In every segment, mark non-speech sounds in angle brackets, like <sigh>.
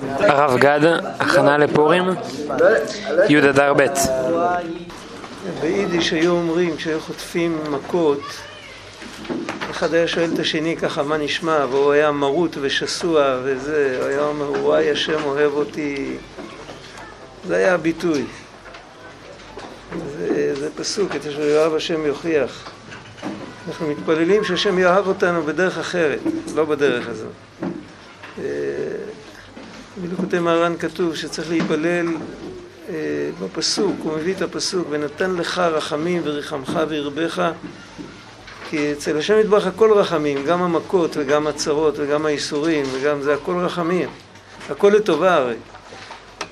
הרב גד, הכנה לפורים, י' אדר ב'. ביידיש היו אומרים, כשהיו חוטפים מכות, אחד היה שואל את השני ככה, מה נשמע, והוא היה מרוט ושסוע וזה, הוא היה אומר, וואי, השם אוהב אותי. זה היה הביטוי. זה, זה פסוק, את אשר יאהב השם יוכיח. אנחנו מתפללים שהשם יאהב אותנו בדרך אחרת, לא בדרך הזאת. בליקוטי מהר"ן כתוב שצריך להתפלל אה, בפסוק, הוא מביא את הפסוק, ונתן לך רחמים וריחמך וירבך כי אצל השם יתברך הכל רחמים, גם המכות וגם הצרות וגם האיסורים וגם זה הכל רחמים, הכל לטובה הרי.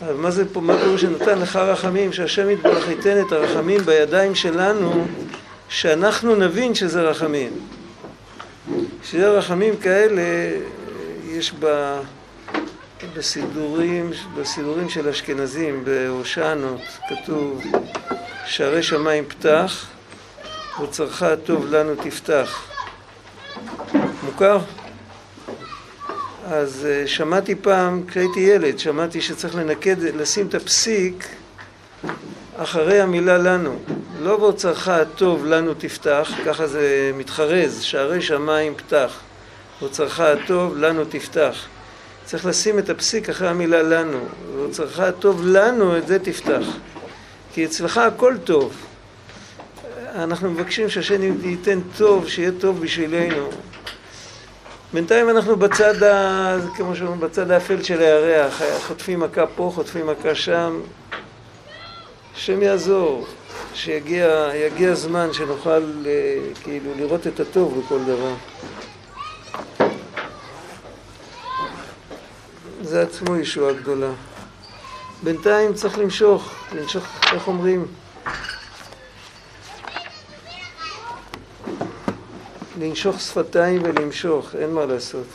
אבל מה זה פה, מה פירוש שנתן לך רחמים? שהשם יתברך ייתן את הרחמים בידיים שלנו, שאנחנו נבין שזה רחמים. שזה רחמים כאלה, יש ב... בסידורים, בסידורים של אשכנזים, בהושענות, כתוב שערי שמיים פתח וצרך הטוב לנו תפתח. מוכר? אז אה, שמעתי פעם, כשהייתי ילד, שמעתי שצריך לנקד, לשים את הפסיק אחרי המילה לנו. לא ואוצרך הטוב לנו תפתח, ככה זה מתחרז, שערי שמיים פתח. ואוצרך הטוב לנו תפתח. צריך לשים את הפסיק אחרי המילה לנו. ואוצרך הטוב לנו, את זה תפתח. כי אצלך הכל טוב. אנחנו מבקשים שהשם ייתן טוב, שיהיה טוב בשבילנו. בינתיים אנחנו בצד, ה... כמו שאומרים, בצד האפל של הירח, חוטפים מכה פה, חוטפים מכה שם. השם יעזור, שיגיע זמן שנוכל אה, כאילו לראות את הטוב בכל דבר. זה עצמו ישועה גדולה. בינתיים צריך למשוך, למשוך, איך אומרים? לנשוך שפתיים ולמשוך, אין מה לעשות.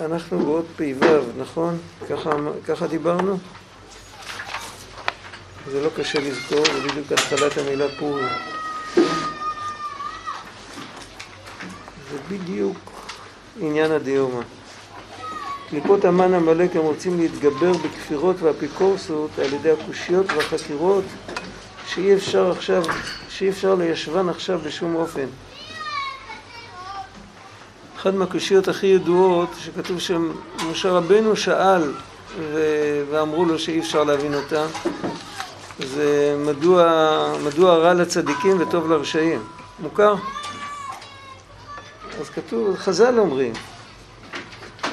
אנחנו בעוד פ"ו, נכון? ככה, ככה דיברנו? זה לא קשה לזכור, זה בדיוק התחלת המילה פורים. זה בדיוק עניין הדיומה. קליפות המן עמלק הם רוצים להתגבר בכפירות ואפיקורסות על ידי הקושיות והחקירות שאי אפשר עכשיו, שאי אפשר ליישבן עכשיו בשום אופן. אחת מהקושיות הכי ידועות, שכתוב שמשה רבנו שאל ו... ואמרו לו שאי אפשר להבין אותה, זה מדוע, מדוע רע לצדיקים וטוב לרשעים. מוכר? אז כתוב, חז"ל אומרים.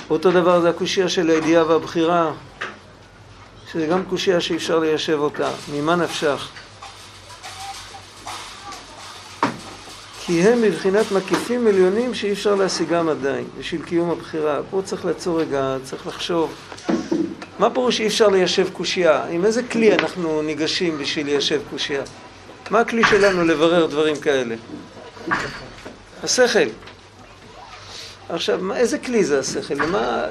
אותו דבר זה הקושייה של הידיעה והבחירה, שזה גם קושייה שאי אפשר ליישב אותה. ממה נפשך? כי הם מבחינת מקיפים עליונים שאי אפשר להשיגם עדיין, בשביל קיום הבחירה. פה צריך לעצור רגע, צריך לחשוב. מה פירוש שאי אפשר ליישב קושייה? עם איזה כלי אנחנו ניגשים בשביל ליישב קושייה? מה הכלי שלנו לברר דברים כאלה? השכל. עכשיו, איזה כלי זה השכל? למה...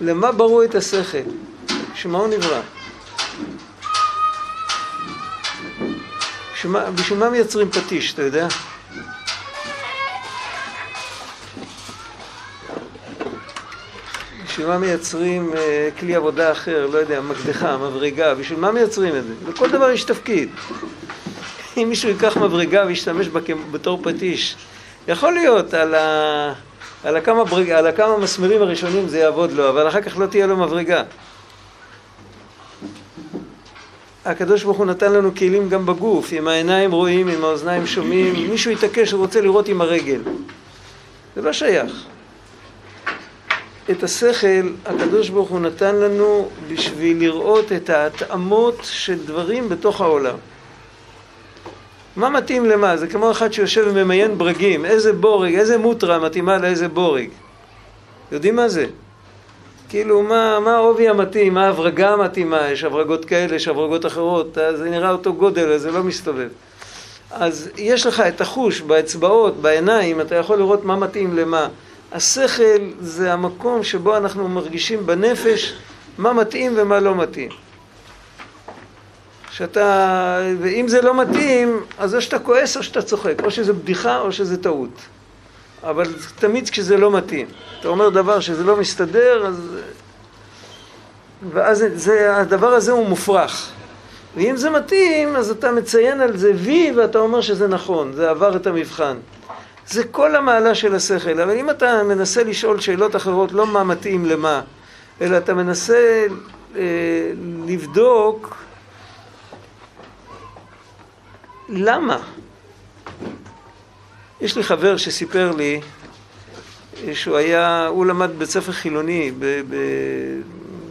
למה ברו את השכל? שמה הוא נברא? בשביל מה מייצרים פטיש, אתה יודע? בשביל מה מייצרים אה, כלי עבודה אחר, לא יודע, מקדחה, מברגה, בשביל מה מייצרים את זה? לכל דבר יש תפקיד. <laughs> אם מישהו ייקח מברגה וישתמש בה בתור פטיש, יכול להיות על, ה... על, הכמה, ברג... על הכמה מסמרים הראשונים זה יעבוד לו, אבל אחר כך לא תהיה לו מברגה. הקדוש ברוך הוא נתן לנו כלים גם בגוף, עם העיניים רואים, עם האוזניים שומעים, מישהו יתעקש ורוצה לראות עם הרגל. זה לא שייך. את השכל הקדוש ברוך הוא נתן לנו בשביל לראות את ההתאמות של דברים בתוך העולם. מה מתאים למה? זה כמו אחד שיושב וממיין ברגים, איזה בורג, איזה מוטרה מתאימה לאיזה בורג. יודעים מה זה? כאילו, מה, העובי המתאים, מה ההברגה המתאימה, יש הברגות כאלה, יש הברגות אחרות, זה נראה אותו גודל, זה לא מסתובב. אז יש לך את החוש באצבעות, בעיניים, אתה יכול לראות מה מתאים למה. השכל זה המקום שבו אנחנו מרגישים בנפש מה מתאים ומה לא מתאים. שאתה, ואם זה לא מתאים, אז או שאתה כועס או שאתה צוחק, או שזה בדיחה או שזה טעות. אבל תמיד כשזה לא מתאים. אתה אומר דבר שזה לא מסתדר, אז... ואז זה, הדבר הזה הוא מופרך. ואם זה מתאים, אז אתה מציין על זה וי ואתה אומר שזה נכון, זה עבר את המבחן. זה כל המעלה של השכל. אבל אם אתה מנסה לשאול שאלות אחרות, לא מה מתאים למה, אלא אתה מנסה אה, לבדוק למה? יש לי חבר שסיפר לי שהוא היה, הוא למד בית ספר חילוני ב, ב,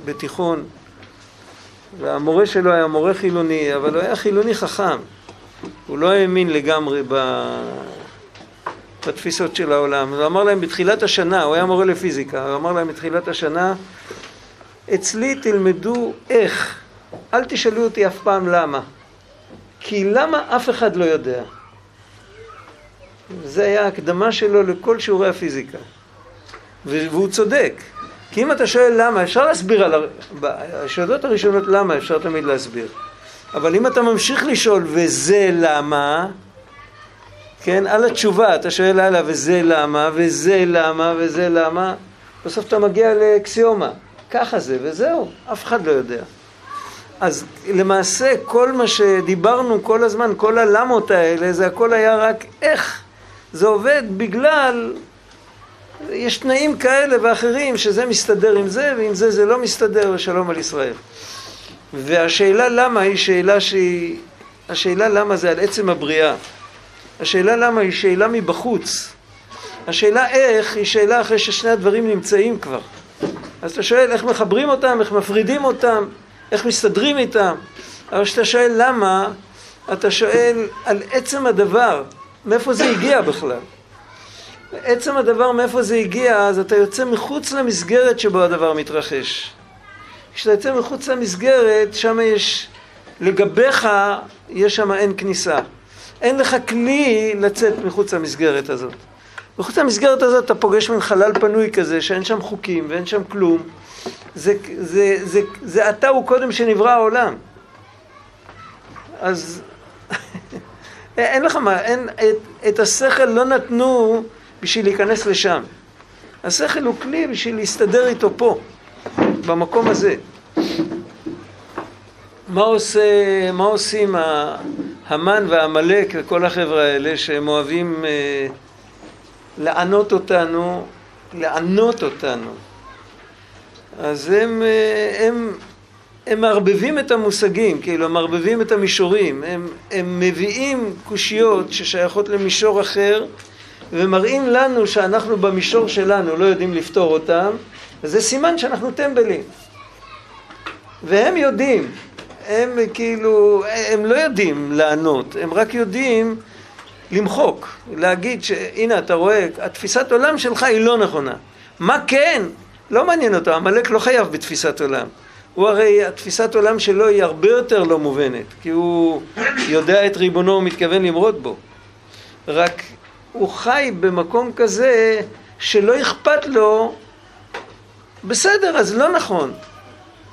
בתיכון והמורה שלו היה מורה חילוני, אבל הוא היה חילוני חכם. הוא לא האמין לגמרי ב... בתפיסות של העולם. הוא אמר להם בתחילת השנה, הוא היה מורה לפיזיקה, הוא אמר להם בתחילת השנה, אצלי תלמדו איך, אל תשאלו אותי אף פעם למה. כי למה אף אחד לא יודע? זה היה הקדמה שלו לכל שיעורי הפיזיקה. והוא צודק. כי אם אתה שואל למה, אפשר להסביר על... השאלות הראשונות למה, אפשר תמיד להסביר. אבל אם אתה ממשיך לשאול וזה למה, כן, על התשובה אתה שואל הלאה וזה למה, וזה למה, וזה למה, בסוף אתה מגיע לאקסיומה. ככה זה, וזהו, אף אחד לא יודע. אז למעשה כל מה שדיברנו כל הזמן, כל הלמות האלה, זה הכל היה רק איך זה עובד בגלל, יש תנאים כאלה ואחרים שזה מסתדר עם זה ועם זה זה לא מסתדר ושלום על ישראל. והשאלה למה היא שאלה שהיא, השאלה למה זה על עצם הבריאה. השאלה למה היא שאלה מבחוץ. השאלה איך היא שאלה אחרי ששני הדברים נמצאים כבר. אז אתה שואל איך מחברים אותם, איך מפרידים אותם, איך מסתדרים איתם. אבל כשאתה שואל למה, אתה שואל על עצם הדבר, מאיפה זה הגיע בכלל. עצם הדבר מאיפה זה הגיע, אז אתה יוצא מחוץ למסגרת שבו הדבר מתרחש. כשאתה יוצא מחוץ למסגרת, שם יש, לגביך, יש שם אין כניסה. אין לך כלי לצאת מחוץ למסגרת הזאת. מחוץ למסגרת הזאת אתה פוגש מין חלל פנוי כזה, שאין שם חוקים ואין שם כלום. זה, זה, זה, זה אתה הוא קודם שנברא העולם. אז <laughs> אין לך מה, אין, את, את השכל לא נתנו בשביל להיכנס לשם. השכל הוא כלי בשביל להסתדר איתו פה, במקום הזה. מה, עושה, מה עושים המן והעמלק וכל החבר'ה האלה שהם אוהבים אה, לענות אותנו, לענות אותנו אז הם, אה, הם, הם מערבבים את המושגים, כאילו, הם מערבבים את המישורים, הם, הם מביאים קושיות ששייכות למישור אחר ומראים לנו שאנחנו במישור שלנו לא יודעים לפתור אותם וזה סימן שאנחנו טמבלים. והם יודעים, הם כאילו, הם לא יודעים לענות, הם רק יודעים למחוק, להגיד שהנה אתה רואה, התפיסת עולם שלך היא לא נכונה. מה כן? לא מעניין אותו, עמלק לא חייב בתפיסת עולם. הוא הרי, התפיסת עולם שלו היא הרבה יותר לא מובנת, כי הוא יודע את ריבונו ומתכוון למרוד בו. רק הוא חי במקום כזה שלא אכפת לו, בסדר, אז לא נכון.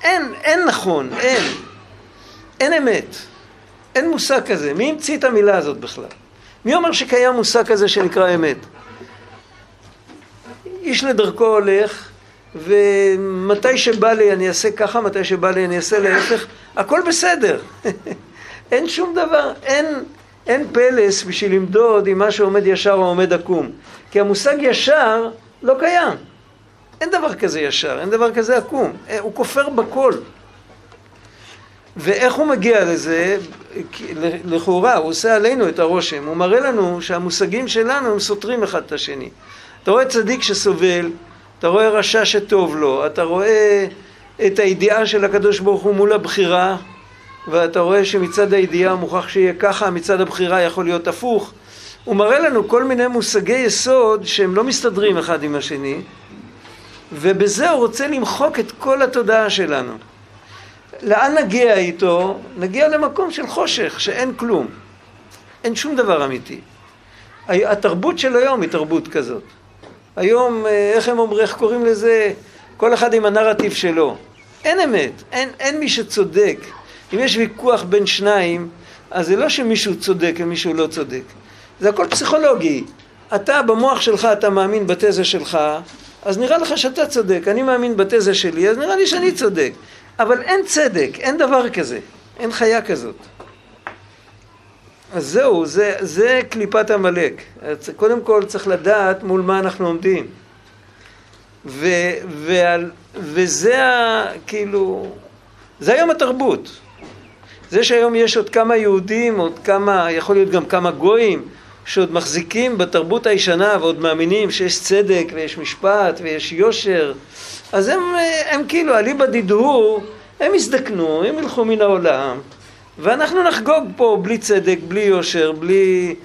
אין, אין נכון, אין. אין אמת. אין מושג כזה. מי המציא את המילה הזאת בכלל? מי אומר שקיים מושג כזה שנקרא אמת? איש לדרכו הולך, ומתי שבא לי אני אעשה ככה, מתי שבא לי אני אעשה להפך, הכל בסדר. <laughs> אין שום דבר, אין, אין פלס בשביל למדוד אם משהו עומד ישר או עומד עקום. כי המושג ישר לא קיים. אין דבר כזה ישר, אין דבר כזה עקום. אה, הוא כופר בכל. ואיך הוא מגיע לזה? לכאורה, הוא עושה עלינו את הרושם. הוא מראה לנו שהמושגים שלנו הם סותרים אחד את השני. אתה רואה צדיק שסובל, אתה רואה רשע שטוב לו, אתה רואה את הידיעה של הקדוש ברוך הוא מול הבחירה, ואתה רואה שמצד הידיעה מוכרח שיהיה ככה, מצד הבחירה יכול להיות הפוך. הוא מראה לנו כל מיני מושגי יסוד שהם לא מסתדרים אחד עם השני, ובזה הוא רוצה למחוק את כל התודעה שלנו. לאן נגיע איתו? נגיע למקום של חושך, שאין כלום. אין שום דבר אמיתי. התרבות של היום היא תרבות כזאת. היום, אה, איך הם אומרים, איך קוראים לזה? כל אחד עם הנרטיב שלו. אין אמת, אין, אין מי שצודק. אם יש ויכוח בין שניים, אז זה לא שמישהו צודק ומישהו לא צודק. זה הכל פסיכולוגי. אתה במוח שלך, אתה מאמין בתזה שלך, אז נראה לך שאתה צודק. אני מאמין בתזה שלי, אז נראה לי שאני צודק. אבל אין צדק, אין דבר כזה. אין חיה כזאת. אז זהו, זה, זה קליפת עמלק. קודם כל צריך לדעת מול מה אנחנו עומדים. ו, ועל, וזה ה... כאילו... זה היום התרבות. זה שהיום יש עוד כמה יהודים, עוד כמה, יכול להיות גם כמה גויים, שעוד מחזיקים בתרבות הישנה ועוד מאמינים שיש צדק ויש משפט ויש יושר, אז הם, הם כאילו אליבא דידהו, הם יזדקנו, הם ילכו מן העולם, ואנחנו נחגוג פה בלי צדק, בלי יושר, בלי...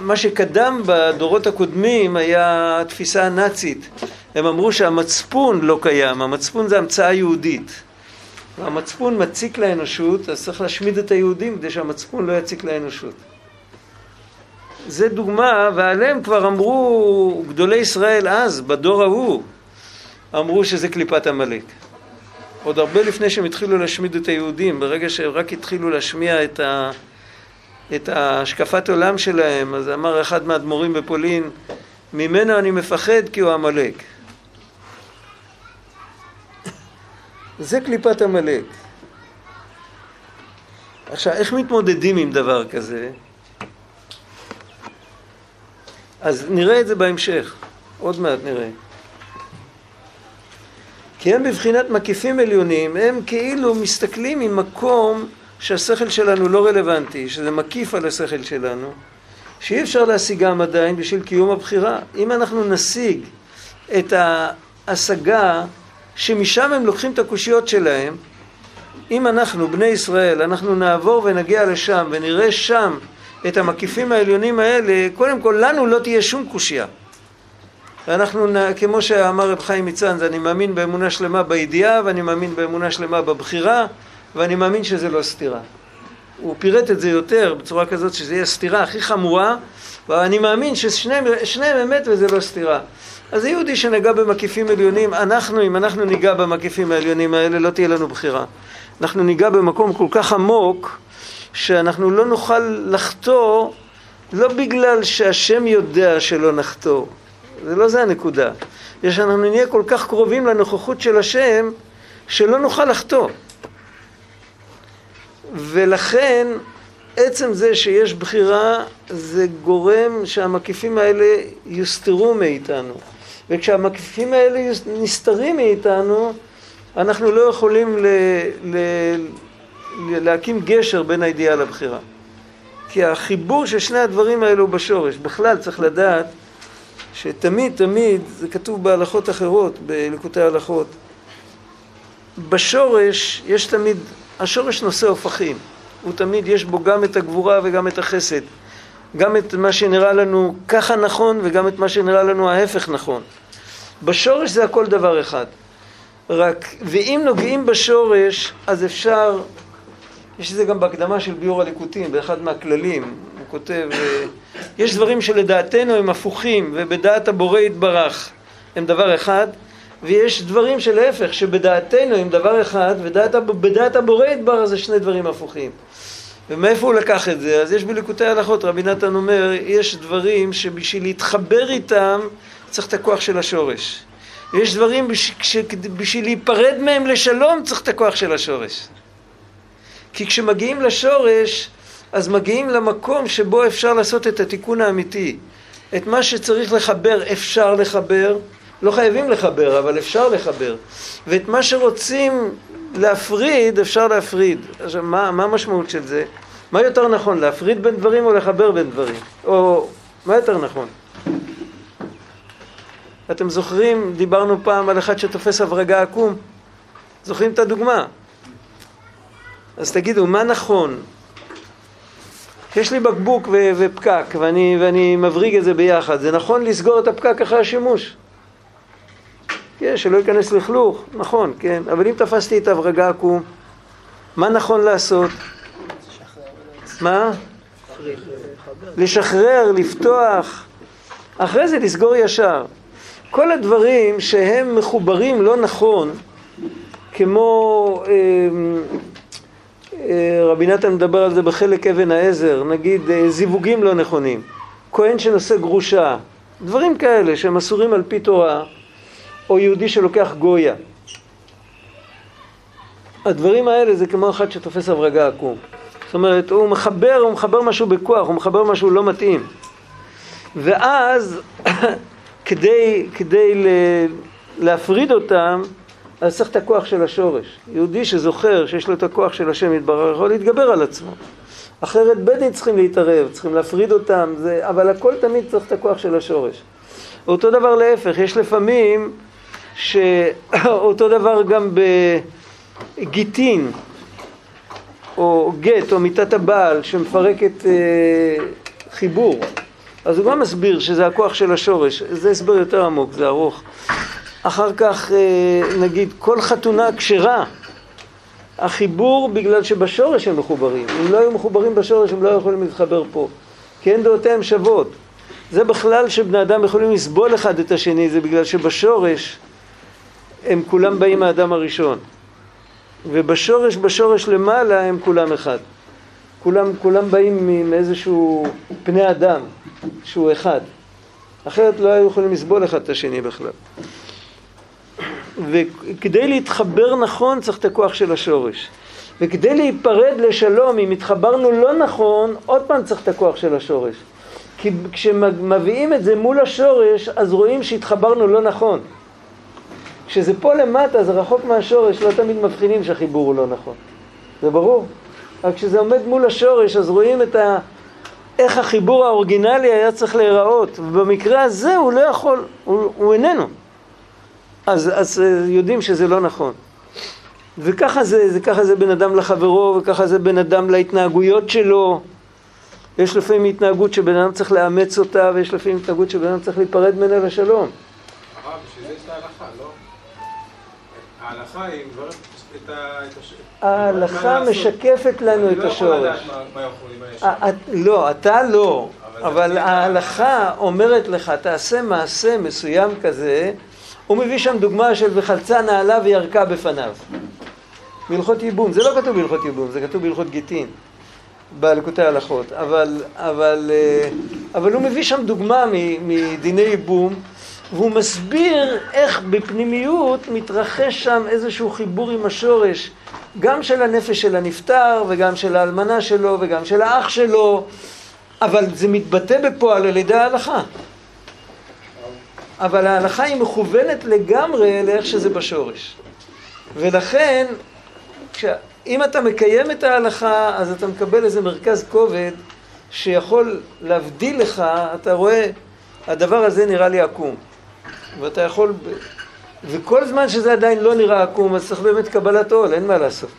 מה שקדם בדורות הקודמים היה התפיסה הנאצית. הם אמרו שהמצפון לא קיים, המצפון זה המצאה יהודית. והמצפון מציק לאנושות, אז צריך להשמיד את היהודים כדי שהמצפון לא יציק לאנושות. זה דוגמה, ועליהם כבר אמרו גדולי ישראל אז, בדור ההוא, אמרו שזה קליפת עמלק. עוד הרבה לפני שהם התחילו להשמיד את היהודים, ברגע שהם רק התחילו להשמיע את, ה, את השקפת עולם שלהם, אז אמר אחד מהאדמו"רים בפולין, ממנו אני מפחד כי הוא עמלק. זה קליפת עמלק. עכשיו, איך מתמודדים עם דבר כזה? אז נראה את זה בהמשך, עוד מעט נראה. כי הם בבחינת מקיפים עליונים, הם כאילו מסתכלים ממקום שהשכל שלנו לא רלוונטי, שזה מקיף על השכל שלנו, שאי אפשר להשיגם עדיין בשביל קיום הבחירה. אם אנחנו נשיג את ההשגה שמשם הם לוקחים את הקושיות שלהם, אם אנחנו, בני ישראל, אנחנו נעבור ונגיע לשם ונראה שם את המקיפים העליונים האלה, קודם כל לנו לא תהיה שום קושייה. ואנחנו, כמו שאמר רב חיים מצאנז, אני מאמין באמונה שלמה בידיעה ואני מאמין באמונה שלמה בבחירה ואני מאמין שזה לא סתירה. הוא פירט את זה יותר בצורה כזאת שזה יהיה סתירה הכי חמורה ואני מאמין ששניהם אמת וזה לא סתירה. אז יהודי שנגע במקיפים עליונים, אנחנו, אם אנחנו ניגע במקיפים העליונים האלה, לא תהיה לנו בחירה. אנחנו ניגע במקום כל כך עמוק, שאנחנו לא נוכל לחטוא, לא בגלל שהשם יודע שלא נחטוא. זה לא זה הנקודה. יש שאנחנו נהיה כל כך קרובים לנוכחות של השם, שלא נוכל לחטוא. ולכן עצם זה שיש בחירה זה גורם שהמקיפים האלה יוסתרו מאיתנו. וכשהמקיפים האלה נסתרים מאיתנו, אנחנו לא יכולים ל, ל, להקים גשר בין הידיעה לבחירה. כי החיבור של שני הדברים האלו בשורש. בכלל צריך לדעת שתמיד תמיד, זה כתוב בהלכות אחרות, בלקוטי ההלכות, בשורש יש תמיד, השורש נושא הופכים. הוא תמיד, יש בו גם את הגבורה וגם את החסד. גם את מה שנראה לנו ככה נכון וגם את מה שנראה לנו ההפך נכון. בשורש זה הכל דבר אחד. רק, ואם נוגעים בשורש, אז אפשר, יש את זה גם בהקדמה של ביור הליקוטים, באחד מהכללים, כותב, אה, יש דברים שלדעתנו הם הפוכים, ובדעת הבורא יתברך הם דבר אחד, ויש דברים שלהפך, שבדעתנו הם דבר אחד, ובדעת הבורא יתברך זה שני דברים הפוכים. ומאיפה הוא לקח את זה? אז יש בליקוטי ההלכות, רבי נתן אומר, יש דברים שבשביל להתחבר איתם צריך את הכוח של השורש. יש דברים שבשביל להיפרד מהם לשלום צריך את הכוח של השורש. כי כשמגיעים לשורש, אז מגיעים למקום שבו אפשר לעשות את התיקון האמיתי. את מה שצריך לחבר אפשר לחבר, לא חייבים לחבר, אבל אפשר לחבר. ואת מה שרוצים להפריד, אפשר להפריד. עכשיו, מה, מה המשמעות של זה? מה יותר נכון, להפריד בין דברים או לחבר בין דברים? או מה יותר נכון? אתם זוכרים, דיברנו פעם על אחד שתופס הברגה עקום? זוכרים את הדוגמה? אז תגידו, מה נכון? יש לי בקבוק ו- ופקק ואני, ואני מבריג את זה ביחד, זה נכון לסגור את הפקק אחרי השימוש? כן, שלא ייכנס לכלוך, נכון, כן, אבל אם תפסתי את ההברגה עקום, מה נכון לעשות? מה? לשחרר, לפתוח, אחרי זה לסגור ישר. כל הדברים שהם מחוברים לא נכון, כמו אה, רבי נתן מדבר על זה בחלק אבן העזר, נגיד אה, זיווגים לא נכונים, כהן שנושא גרושה, דברים כאלה שהם אסורים על פי תורה, או יהודי שלוקח גויה. הדברים האלה זה כמו אחד שתופס הברגה עקום. זאת אומרת, הוא מחבר, הוא מחבר משהו בכוח, הוא מחבר משהו לא מתאים. ואז, <coughs> כדי, כדי להפריד אותם, אז צריך את הכוח של השורש. יהודי שזוכר שיש לו את הכוח של השם יתברר, יכול להתגבר על עצמו. אחרת בית דין צריכים להתערב, צריכים להפריד אותם, זה, אבל הכל תמיד צריך את הכוח של השורש. אותו דבר להפך, יש לפעמים שאותו <coughs> דבר גם בגיטין, או גט, או מיתת הבעל, שמפרקת אה, חיבור. אז הוא גם מסביר שזה הכוח של השורש, זה הסבר יותר עמוק, זה ארוך. אחר כך אה, נגיד כל חתונה כשרה, החיבור בגלל שבשורש הם מחוברים. אם לא היו מחוברים בשורש הם לא יכולים להתחבר פה. כי אין דעותיהם שוות. זה בכלל שבני אדם יכולים לסבול אחד את השני, זה בגלל שבשורש הם כולם באים מהאדם הראשון. ובשורש, בשורש למעלה הם כולם אחד. כולם, כולם באים מאיזשהו פני אדם שהוא אחד. אחרת לא היו יכולים לסבול אחד את השני בכלל. וכדי להתחבר נכון צריך את הכוח של השורש. וכדי להיפרד לשלום, אם התחברנו לא נכון, עוד פעם צריך את הכוח של השורש. כי כשמביאים את זה מול השורש, אז רואים שהתחברנו לא נכון. כשזה פה למטה, זה רחוק מהשורש, לא תמיד מבחינים שהחיבור הוא לא נכון. זה ברור. רק כשזה עומד מול השורש, אז רואים את ה... איך החיבור האורגינלי היה צריך להיראות. ובמקרה הזה הוא לא יכול, הוא, הוא איננו. אז, אז אה, יודעים שזה לא נכון. וככה זה, זה, ככה זה בין אדם לחברו, וככה זה בין אדם להתנהגויות שלו. יש לפעמים התנהגות שבן אדם צריך לאמץ אותה, ויש לפעמים התנהגות שבן אדם צריך להיפרד ממנה לשלום. הרב, בשביל זה יש את ההלכה, לא? ההלכה היא מברכת. ההלכה משקפת לנו את השורש. לא, אתה לא, אבל ההלכה אומרת לך, תעשה מעשה מסוים כזה, הוא מביא שם דוגמה של וחלצה נעלה וירקה בפניו. בהלכות ייבום, זה לא כתוב בהלכות ייבום, זה כתוב בהלכות גיטין, בלקוטי ההלכות, אבל, אבל, אה, אבל הוא מביא שם דוגמה מדיני ייבום, והוא מסביר איך בפנימיות מתרחש שם איזשהו חיבור עם השורש, גם של הנפש של הנפטר, וגם של האלמנה שלו, וגם של האח שלו, אבל זה מתבטא בפועל על ידי ההלכה. אבל ההלכה היא מכוונת לגמרי לאיך שזה בשורש. ולכן, כש... אם אתה מקיים את ההלכה, אז אתה מקבל איזה מרכז כובד שיכול להבדיל לך, אתה רואה, הדבר הזה נראה לי עקום. ואתה יכול... וכל זמן שזה עדיין לא נראה עקום, אז צריך באמת קבלת עול, אין מה לעשות.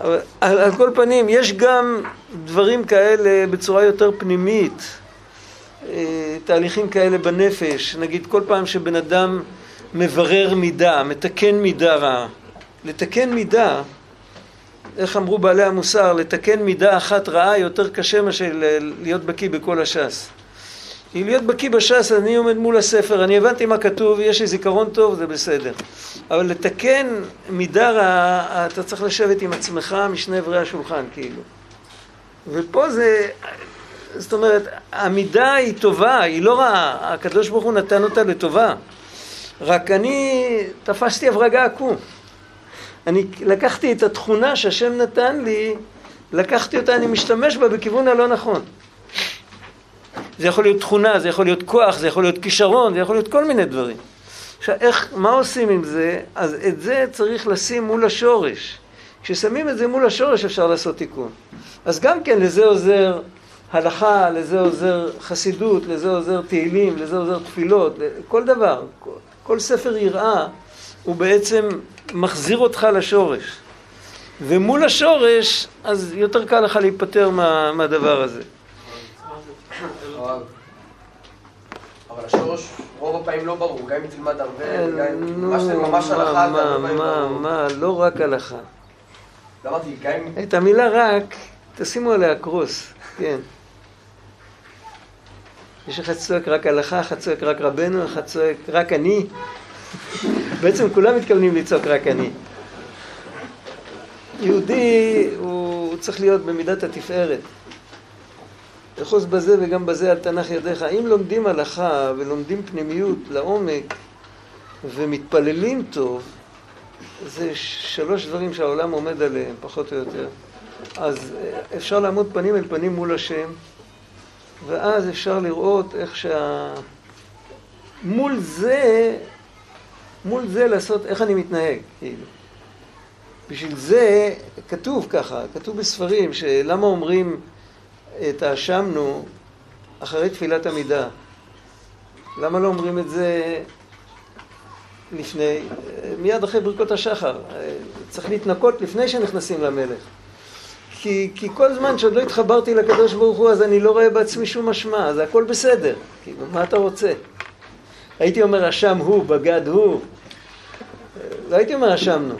אבל על, על כל פנים, יש גם דברים כאלה בצורה יותר פנימית. אה, תהליכים כאלה בנפש, נגיד כל פעם שבן אדם מברר מידה, מתקן מידה רעה. לתקן מידה, איך אמרו בעלי המוסר, לתקן מידה אחת רעה יותר קשה מאשר להיות בקיא בכל הש"ס. כי להיות בקיא בש"ס, אני עומד מול הספר, אני הבנתי מה כתוב, יש לי זיכרון טוב, זה בסדר. אבל לתקן מידה רעה, אתה צריך לשבת עם עצמך משני אברי השולחן, כאילו. ופה זה, זאת אומרת, המידה היא טובה, היא לא רעה, הקדוש ברוך הוא נתן אותה לטובה. רק אני תפסתי הברגה עקום. אני לקחתי את התכונה שהשם נתן לי, לקחתי אותה, אני משתמש בה בכיוון הלא נכון. זה יכול להיות תכונה, זה יכול להיות כוח, זה יכול להיות כישרון, זה יכול להיות כל מיני דברים. עכשיו, איך, מה עושים עם זה? אז את זה צריך לשים מול השורש. כששמים את זה מול השורש אפשר לעשות תיקון. אז גם כן לזה עוזר הלכה, לזה עוזר חסידות, לזה עוזר תהילים, לזה עוזר תפילות, כל דבר. כל ספר יראה הוא בעצם מחזיר אותך לשורש. ומול השורש, אז יותר קל לך להיפטר מה, מהדבר הזה. אבל השורש רוב הפעמים לא ברור, גם אם תלמד הרבה, גם אם ממש הלכה, מה, מה, מה, לא רק הלכה. לא אמרתי, גם אם... את המילה רק, תשימו עליה קרוס, כן. יש אחד צועק רק הלכה, אחד צועק רק רבנו, אחד צועק רק אני. בעצם כולם מתכוונים לצעוק רק אני. יהודי הוא צריך להיות במידת התפארת. אחוז בזה וגם בזה על תנח ידיך. אם לומדים הלכה ולומדים פנימיות לעומק ומתפללים טוב, זה שלוש דברים שהעולם עומד עליהם, פחות או יותר. אז אה, אפשר לעמוד פנים אל פנים מול השם, ואז אפשר לראות איך שה... מול זה, מול זה לעשות, איך אני מתנהג, כאילו. בשביל זה כתוב ככה, כתוב בספרים, שלמה אומרים את האשמנו אחרי תפילת עמידה? למה לא אומרים את זה לפני, מיד אחרי ברכות השחר? צריך להתנקות לפני שנכנסים למלך. כי, כי כל זמן שעוד לא התחברתי לקדוש ברוך הוא, אז אני לא רואה בעצמי שום אשמה, אז הכל בסדר. כאילו, מה אתה רוצה? הייתי אומר אשם הוא, בגד הוא. לא הייתי אומר אשמנו.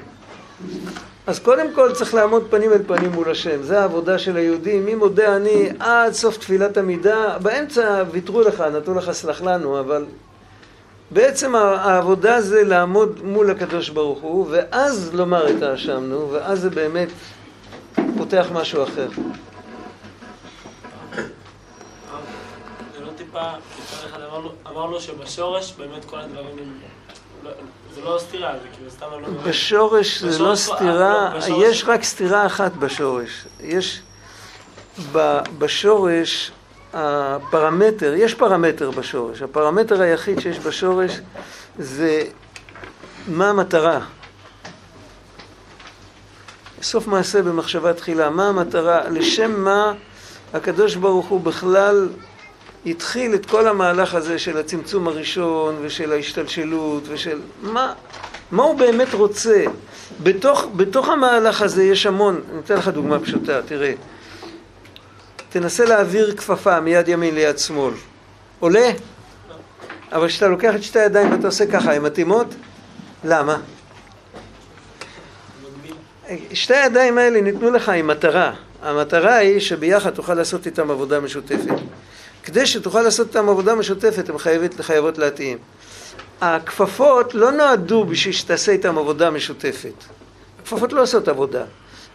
אז קודם כל צריך לעמוד פנים אל פנים מול השם, זה העבודה של היהודים, מי מודה אני עד סוף תפילת עמידה, באמצע ויתרו לך, נתנו לך סלח לנו, אבל בעצם העבודה זה לעמוד מול הקדוש ברוך הוא, ואז לומר את האשמנו, ואז זה באמת פותח משהו אחר. לא אמר לו שבשורש באמת כל הדברים הם... זה לא סתירה, זה כאילו סתם לא... בשורש זה לא סתירה, יש רק סתירה אחת בשורש. יש בשורש הפרמטר, יש פרמטר בשורש. הפרמטר היחיד שיש בשורש זה מה המטרה. סוף מעשה במחשבה תחילה, מה המטרה, לשם מה הקדוש ברוך הוא בכלל התחיל את כל המהלך הזה של הצמצום הראשון ושל ההשתלשלות ושל מה, מה הוא באמת רוצה. בתוך, בתוך המהלך הזה יש המון, אני אתן לך דוגמה פשוטה, תראה. תנסה להעביר כפפה מיד ימין ליד שמאל. עולה? אבל כשאתה לוקח את שתי הידיים ואתה עושה ככה, הן מתאימות? למה? שתי הידיים האלה ניתנו לך עם מטרה. המטרה היא שביחד תוכל לעשות איתם עבודה משותפת. כדי שתוכל לעשות איתם עבודה משותפת, הן חייבת, חייבות להתאים. הכפפות לא נועדו בשביל שתעשה איתם עבודה משותפת. הכפפות לא עושות עבודה.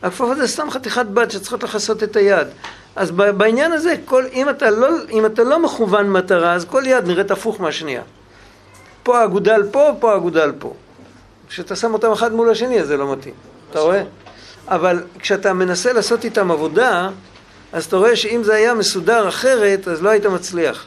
הכפפות זה סתם חתיכת בד שצריכות לכסות את היד. אז בעניין הזה, כל, אם, אתה לא, אם אתה לא מכוון מטרה, אז כל יד נראית הפוך מהשנייה. פה האגודל פה, פה האגודל פה. כשאתה שם אותם אחד מול השני, אז זה לא מתאים. אתה רואה? אבל כשאתה מנסה לעשות איתם עבודה, אז אתה רואה שאם זה היה מסודר אחרת, אז לא היית מצליח.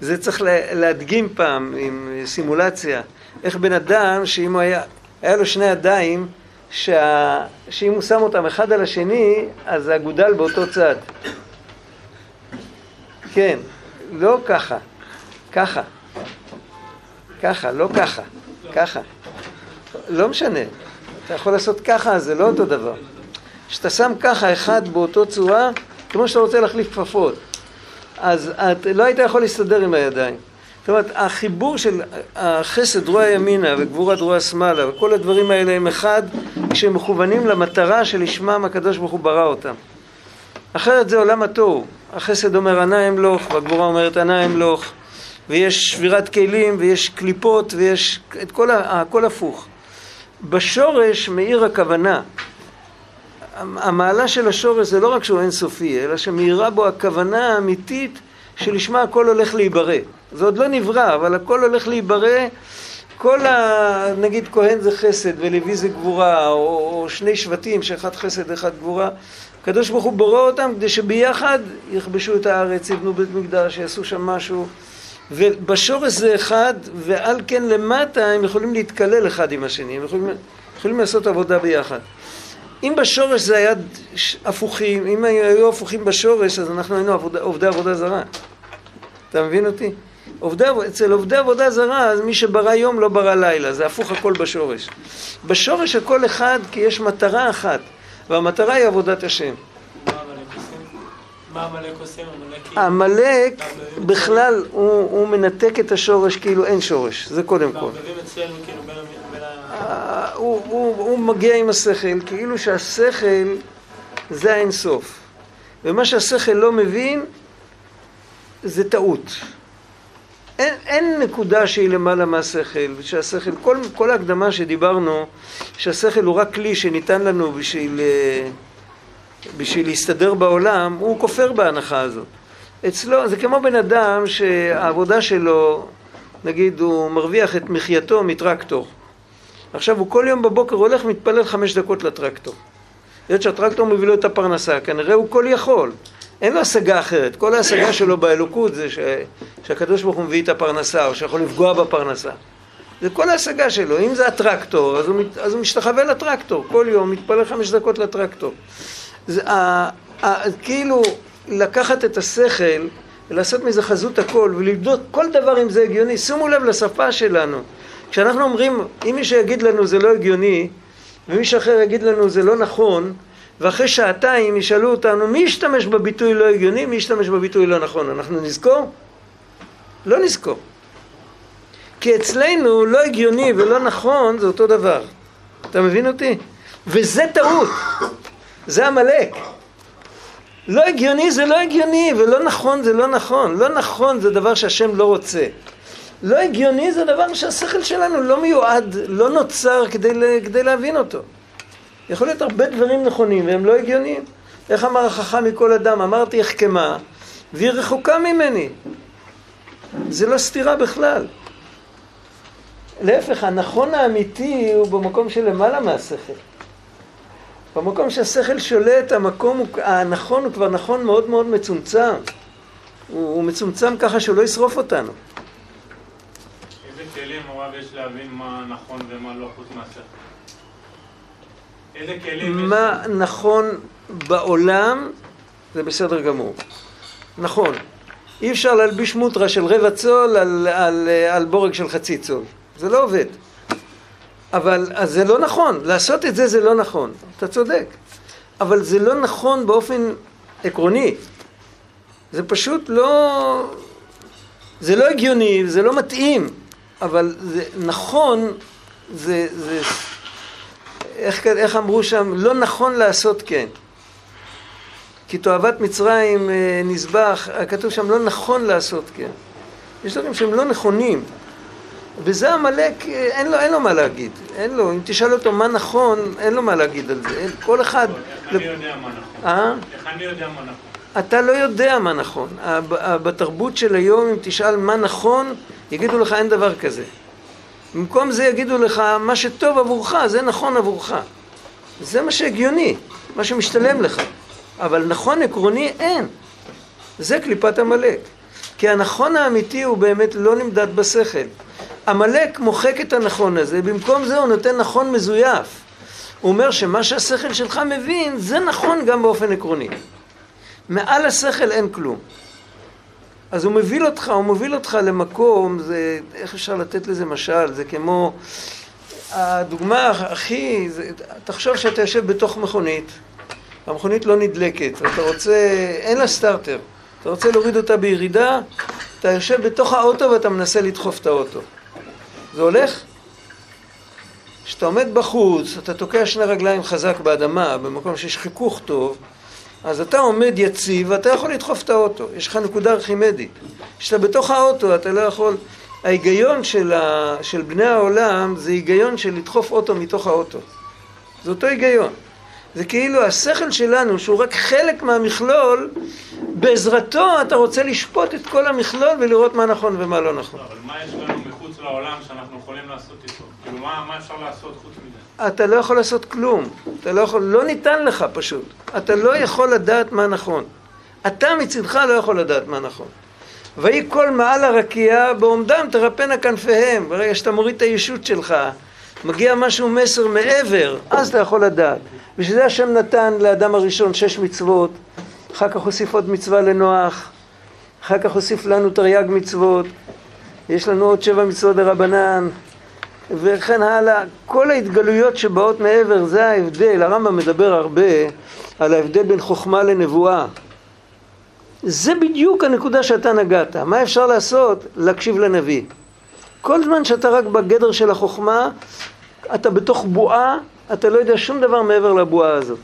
זה צריך להדגים פעם עם סימולציה. איך בן אדם, שאם הוא היה, היה לו שני ידיים, שה, שאם הוא שם אותם אחד על השני, אז אגודל באותו צד. כן, לא ככה, ככה, ככה, לא ככה, ככה. לא משנה, אתה יכול לעשות ככה, זה לא אותו דבר. כשאתה שם ככה אחד באותו צורה, כמו שאתה רוצה להחליף כפפות, אז את לא היית יכול להסתדר עם הידיים. זאת אומרת, החיבור של החסד רוע ימינה וגבורה דרוע שמאלה וכל הדברים האלה הם אחד כשהם מכוונים למטרה שלשמם הקדוש ברוך הוא ברא אותם. אחרת זה עולם התוהו. החסד אומר ענה אמלוך והגבורה אומרת ענה אמלוך ויש שבירת כלים ויש קליפות ויש את כל, הכל הפוך. בשורש מאיר הכוונה. המעלה של השורש זה לא רק שהוא אינסופי, אלא שמאירה בו הכוונה האמיתית שלשמה הכל הולך להיברא. זה עוד לא נברא, אבל הכל הולך להיברא. כל ה... נגיד כהן זה חסד ולוי זה גבורה, או, או שני שבטים שאחד חסד ואחד גבורה. הקדוש ברוך הוא בורא אותם כדי שביחד יכבשו את הארץ, יבנו בית מקדש, יעשו שם משהו. ובשורש זה אחד, ועל כן למטה הם יכולים להתקלל אחד עם השני, הם יכולים, יכולים לעשות עבודה ביחד. אם בשורש זה היה הפוכים, אם היו הפוכים בשורש, אז אנחנו היינו עבודה, עובדי עבודה זרה. אתה מבין אותי? עובדי, אצל עובדי עבודה זרה, אז מי שברא יום לא ברא לילה, זה הפוך הכל בשורש. בשורש הכל אחד כי יש מטרה אחת, והמטרה היא עבודת השם. מה עמלק עושים? עמלק בכלל הוא, הוא מנתק את השורש כאילו אין שורש, זה קודם כל. כאילו אה, הוא, הוא, הוא מגיע עם השכל, כאילו שהשכל זה אין, אין נקודה שהיא למעלה מהשכל, שהשכל, כל, כל ההקדמה שדיברנו, שהשכל הוא רק כלי שניתן לנו בשביל, אה, בשביל להסתדר בעולם, הוא כופר בהנחה הזאת. אצלו, זה כמו בן אדם שהעבודה שלו, נגיד הוא מרוויח את מחייתו מטרקטור. עכשיו הוא כל יום בבוקר הולך מתפלל חמש דקות לטרקטור. היות שהטרקטור מביא לו את הפרנסה, כנראה הוא כל יכול. אין לו השגה אחרת. כל ההשגה שלו באלוקות זה ש... שהקדוש ברוך הוא מביא את הפרנסה, או שיכול לפגוע בפרנסה. זה כל ההשגה שלו. אם זה הטרקטור, אז הוא, מת... אז הוא משתחווה לטרקטור. כל יום מתפלל חמש דקות לטרקטור. זה ה... ה... כאילו לקחת את השכל ולעשות מזה חזות הכל ולבדוק כל דבר אם זה הגיוני. שימו לב לשפה שלנו. כשאנחנו אומרים, אם מישהו יגיד לנו זה לא הגיוני, ומישהו אחר יגיד לנו זה לא נכון, ואחרי שעתיים ישאלו אותנו מי ישתמש בביטוי לא הגיוני, מי ישתמש בביטוי לא נכון, אנחנו נזכור? לא נזכור. כי אצלנו לא הגיוני ולא נכון זה אותו דבר. אתה מבין אותי? וזה טעות. זה עמלק. לא הגיוני זה לא הגיוני, ולא נכון זה לא נכון. לא נכון זה דבר שהשם לא רוצה. לא הגיוני זה דבר שהשכל שלנו לא מיועד, לא נוצר כדי, כדי להבין אותו. יכול להיות הרבה דברים נכונים והם לא הגיוניים. איך אמר החכם מכל אדם? אמרתי החכמה והיא רחוקה ממני. זה לא סתירה בכלל. להפך, הנכון האמיתי הוא במקום שלמעלה מהשכל. במקום שהשכל שולט, המקום הוא, הנכון הוא כבר נכון מאוד מאוד מצומצם. הוא, הוא מצומצם ככה שהוא לא ישרוף אותנו. איזה כלים הרב יש להבין מה נכון ומה לא חוץ מהשכל? איזה כלים יש? מה נכון בעולם זה בסדר גמור. נכון. אי אפשר להלביש מוטרה של רבע צול על, על, על בורג של חצי צול. זה לא עובד. אבל אז זה לא נכון, לעשות את זה זה לא נכון, אתה צודק. אבל זה לא נכון באופן עקרוני. זה פשוט לא... זה לא הגיוני, זה לא מתאים, אבל זה נכון, זה... זה איך, איך אמרו שם? לא נכון לעשות כן. כי תועבת מצרים אה, נזבח, כתוב שם לא נכון לעשות כן. יש דברים שהם לא נכונים. וזה עמלק, אין לו, אין לו מה להגיד, אין לו, אם תשאל אותו מה נכון, אין לו מה להגיד על זה, אין, כל אחד... איך אני יודע מה נכון? אה? איך אני יודע מה נכון? אתה לא יודע מה נכון. בתרבות של היום, אם תשאל מה נכון, יגידו לך אין דבר כזה. במקום זה יגידו לך, מה שטוב עבורך, זה נכון עבורך. זה מה שהגיוני, מה שמשתלם לך. אבל נכון עקרוני, אין. זה קליפת עמלק. כי הנכון האמיתי הוא באמת לא נמדד בשכל. עמלק מוחק את הנכון הזה, במקום זה הוא נותן נכון מזויף. הוא אומר שמה שהשכל שלך מבין, זה נכון גם באופן עקרוני. מעל השכל אין כלום. אז הוא מוביל אותך, הוא מוביל אותך למקום, זה, איך אפשר לתת לזה משל? זה כמו, הדוגמה הכי, זה, תחשוב שאתה יושב בתוך מכונית, המכונית לא נדלקת, ואתה רוצה, אין לה סטארטר, אתה רוצה להוריד אותה בירידה, אתה יושב בתוך האוטו ואתה מנסה לדחוף את האוטו. זה הולך? כשאתה עומד בחוץ, אתה תוקע שני רגליים חזק באדמה, במקום שיש חיכוך טוב, אז אתה עומד יציב ואתה יכול לדחוף את האוטו, יש לך נקודה ארכימדית. כשאתה בתוך האוטו אתה לא יכול... ההיגיון של, ה... של בני העולם זה היגיון של לדחוף אוטו מתוך האוטו. זה אותו היגיון. זה כאילו השכל שלנו, שהוא רק חלק מהמכלול, בעזרתו אתה רוצה לשפוט את כל המכלול ולראות מה נכון ומה לא נכון. אבל מה יש לנו מחוץ לעולם שאנחנו יכולים לעשות איתו? כאילו, מה, מה אפשר לעשות חוץ מזה? אתה לא יכול לעשות כלום. אתה לא יכול, לא ניתן לך פשוט. אתה לא יכול לדעת מה נכון. אתה מצדך לא יכול לדעת מה נכון. ויהי כל מעל הרקיע בעומדם תרפנה כנפיהם. ברגע שאתה מוריד את הישות שלך, מגיע משהו מסר מעבר, אז אתה יכול לדעת. בשביל זה השם נתן לאדם הראשון שש מצוות, אחר כך הוסיף עוד מצווה לנוח, אחר כך הוסיף לנו תרי"ג מצוות, יש לנו עוד שבע מצוות דרבנן, וכן הלאה. כל ההתגלויות שבאות מעבר, זה ההבדל. הרמב"ם מדבר הרבה על ההבדל בין חוכמה לנבואה. זה בדיוק הנקודה שאתה נגעת. מה אפשר לעשות? להקשיב לנביא. כל זמן שאתה רק בגדר של החוכמה, אתה בתוך בועה, אתה לא יודע שום דבר מעבר לבועה הזאת.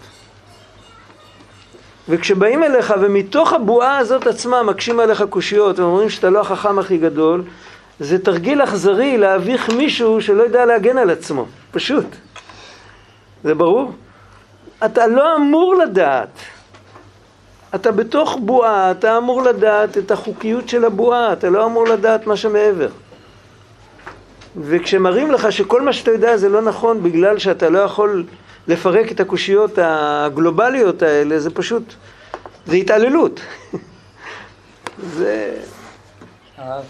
וכשבאים אליך ומתוך הבועה הזאת עצמה מקשים עליך קושיות ואומרים שאתה לא החכם הכי גדול, זה תרגיל אכזרי להביך מישהו שלא יודע להגן על עצמו, פשוט. זה ברור? אתה לא אמור לדעת. אתה בתוך בועה, אתה אמור לדעת את החוקיות של הבועה, אתה לא אמור לדעת מה שמעבר. וכשמראים לך שכל מה שאתה יודע זה לא נכון בגלל שאתה לא יכול לפרק את הקושיות הגלובליות האלה, זה פשוט, זה התעללות. <laughs> זה... הרב,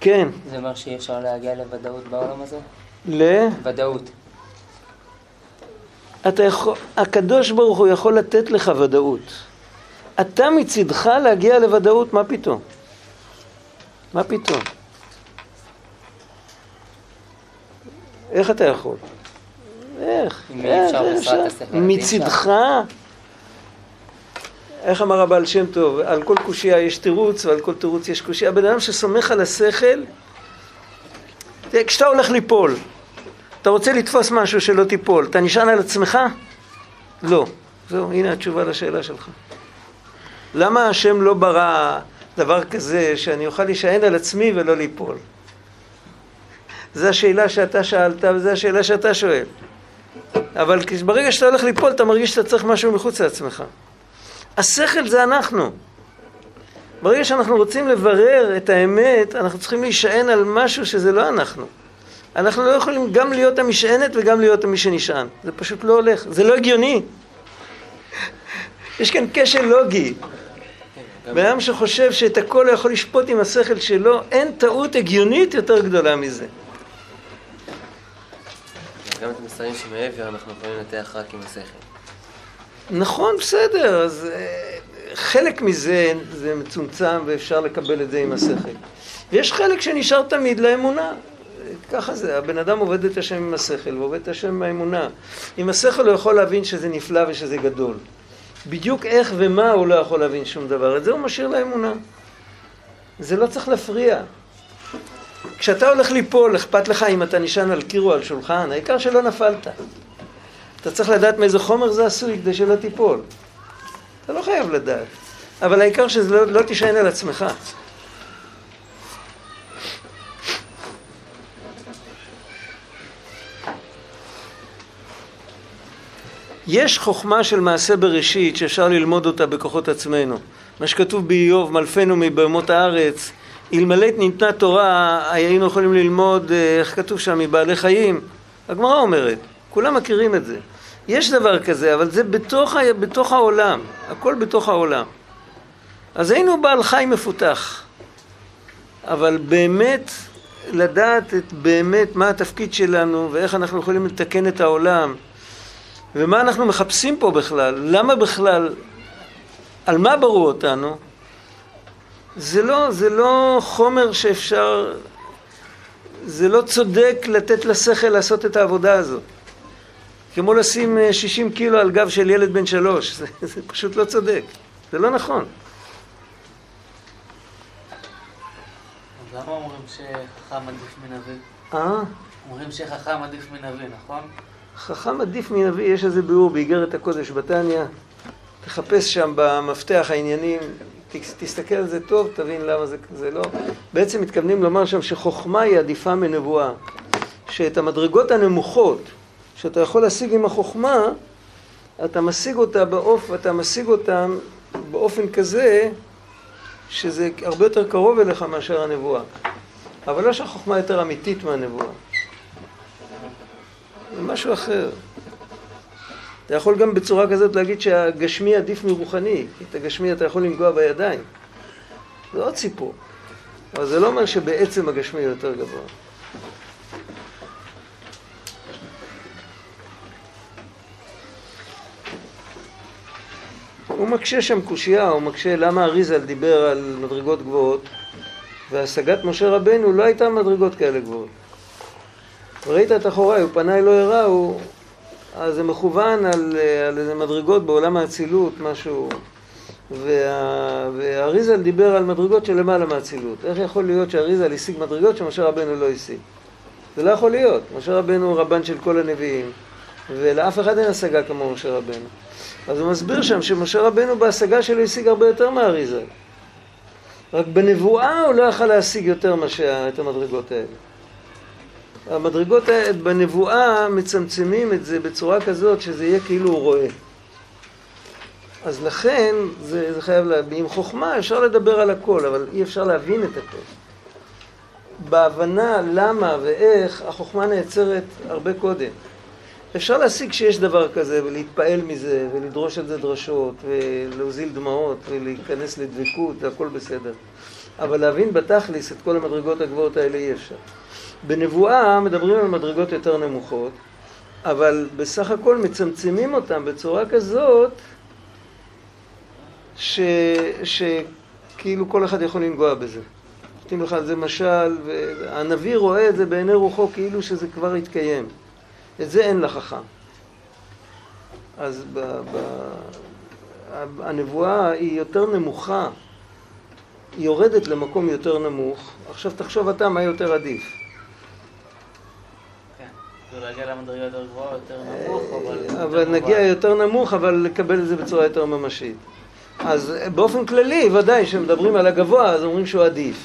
כן. זה אומר שאי אפשר להגיע לוודאות בעולם הזה? ל... ודאות. אתה יכול, הקדוש ברוך הוא יכול לתת לך ודאות. אתה מצידך להגיע לוודאות, מה פתאום? מה פתאום? איך אתה יכול? איך? איך אפשר בעזרת אפשר? השכל, אז אי מצידך? איך אמר הבעל שם טוב? על כל קושייה יש תירוץ ועל כל תירוץ יש קושייה. הבן אדם שסומך על השכל, כשאתה הולך ליפול, אתה רוצה לתפוס משהו שלא תיפול, אתה נשען על עצמך? לא. זהו, הנה התשובה לשאלה שלך. למה השם לא ברא דבר כזה שאני אוכל להישען על עצמי ולא ליפול? זו השאלה שאתה שאלת וזו השאלה שאתה שואל. אבל ברגע שאתה הולך ליפול אתה מרגיש שאתה צריך משהו מחוץ לעצמך. השכל זה אנחנו. ברגע שאנחנו רוצים לברר את האמת, אנחנו צריכים להישען על משהו שזה לא אנחנו. אנחנו לא יכולים גם להיות המשענת וגם להיות מי שנשען. זה פשוט לא הולך. זה לא הגיוני. יש כאן כשל לוגי. בן אדם שחושב שאת הכל הוא יכול לשפוט עם השכל שלו, אין טעות הגיונית יותר גדולה מזה. גם את המסרים שמעבר אנחנו יכולים לנתח רק עם השכל. נכון, בסדר, אז אה, חלק מזה זה מצומצם ואפשר לקבל את זה עם השכל. ויש חלק שנשאר תמיד לאמונה. ככה זה, הבן אדם עובד את השם עם השכל ועובד את השם עם האמונה. עם השכל הוא יכול להבין שזה נפלא ושזה גדול. בדיוק איך ומה הוא לא יכול להבין שום דבר. את זה הוא משאיר לאמונה. זה לא צריך להפריע. כשאתה הולך ליפול, אכפת לך אם אתה נשען על קיר או על שולחן, העיקר שלא נפלת. אתה צריך לדעת מאיזה חומר זה עשוי כדי שלא תיפול. אתה לא חייב לדעת. אבל העיקר שזה לא, לא תישען על עצמך. יש חוכמה של מעשה בראשית שאפשר ללמוד אותה בכוחות עצמנו. מה שכתוב באיוב, מלפנו מבהמות הארץ, אלמלא ניתנה תורה, היינו יכולים ללמוד, אה, איך כתוב שם, מבעלי חיים. הגמרא אומרת, כולם מכירים את זה. יש דבר כזה, אבל זה בתוך. בתוך העולם, הכל בתוך העולם. אז היינו בעל חי מפותח. אבל באמת, לדעת את באמת מה התפקיד שלנו ואיך אנחנו יכולים לתקן את העולם ומה אנחנו מחפשים פה בכלל, למה בכלל, על מה ברו אותנו, זה לא, זה לא חומר שאפשר, זה לא צודק לתת לשכל לעשות את העבודה הזאת. כמו לשים 60 קילו על גב של ילד בן שלוש, <laughs> זה, זה פשוט לא צודק, זה לא נכון. אז למה אומרים שחכם עדיף מנביא? אה? אומרים שחכם עדיף מנביא, נכון? חכם עדיף מנביא, יש איזה ביאור באיגרת הקודש בתניא, תחפש שם במפתח העניינים, תסתכל על זה טוב, תבין למה זה, זה לא. בעצם מתכוונים לומר שם שחוכמה היא עדיפה מנבואה, שאת המדרגות הנמוכות שאתה יכול להשיג עם החוכמה, אתה משיג אותה באופ... אתה משיג אותם באופן כזה שזה הרבה יותר קרוב אליך מאשר הנבואה. אבל לא שהחוכמה יותר אמיתית מהנבואה. זה משהו אחר. אתה יכול גם בצורה כזאת להגיד שהגשמי עדיף מרוחני, כי את הגשמי אתה יכול לנגוע בידיים. זה עוד סיפור. אבל זה לא אומר שבעצם הגשמי יותר גבוה. הוא מקשה שם קושייה, הוא מקשה למה אריזל דיבר על מדרגות גבוהות והשגת משה רבנו לא הייתה מדרגות כאלה גבוהות. ראית את אחוריי, הוא פנה לא הראה, הוא... אז זה מכוון על, על איזה מדרגות בעולם האצילות, משהו... וה... דיבר על מדרגות של למעלה מהאצילות. איך יכול להיות שאריזל השיג מדרגות שמשה רבנו לא השיג? זה לא יכול להיות. משה רבנו הוא רבן של כל הנביאים, ולאף אחד אין השגה כמו משה רבנו. אז הוא מסביר שם שמשה רבנו בהשגה שלו השיג הרבה יותר מהאריזה. רק בנבואה הוא לא יכל להשיג יותר מאשר את המדרגות האלה. המדרגות בנבואה מצמצמים את זה בצורה כזאת שזה יהיה כאילו הוא רואה. אז לכן זה, זה חייב, לה... עם חוכמה אפשר לדבר על הכל, אבל אי אפשר להבין את הכל. בהבנה למה ואיך החוכמה נעצרת הרבה קודם. אפשר להשיג שיש דבר כזה ולהתפעל מזה ולדרוש על זה דרשות ולהוזיל דמעות ולהיכנס לדבקות והכל בסדר. אבל להבין בתכליס את כל המדרגות הגבוהות האלה אי אפשר. בנבואה מדברים על מדרגות יותר נמוכות, אבל בסך הכל מצמצמים אותן בצורה כזאת ש... שכאילו כל אחד יכול לנגוע בזה. נותנים לך על זה משל, והנביא רואה את זה בעיני רוחו כאילו שזה כבר התקיים. את זה אין לחכם. אז ב, ב, הנבואה היא יותר נמוכה, היא יורדת למקום יותר נמוך. עכשיו תחשוב אתה מה יותר עדיף. להגיע למדרגה יותר גבוהה, יותר נמוך, אבל... אבל נגיע יותר נמוך, אבל לקבל את זה בצורה יותר ממשית. אז באופן כללי, ודאי, כשמדברים על הגבוה, אז אומרים שהוא עדיף.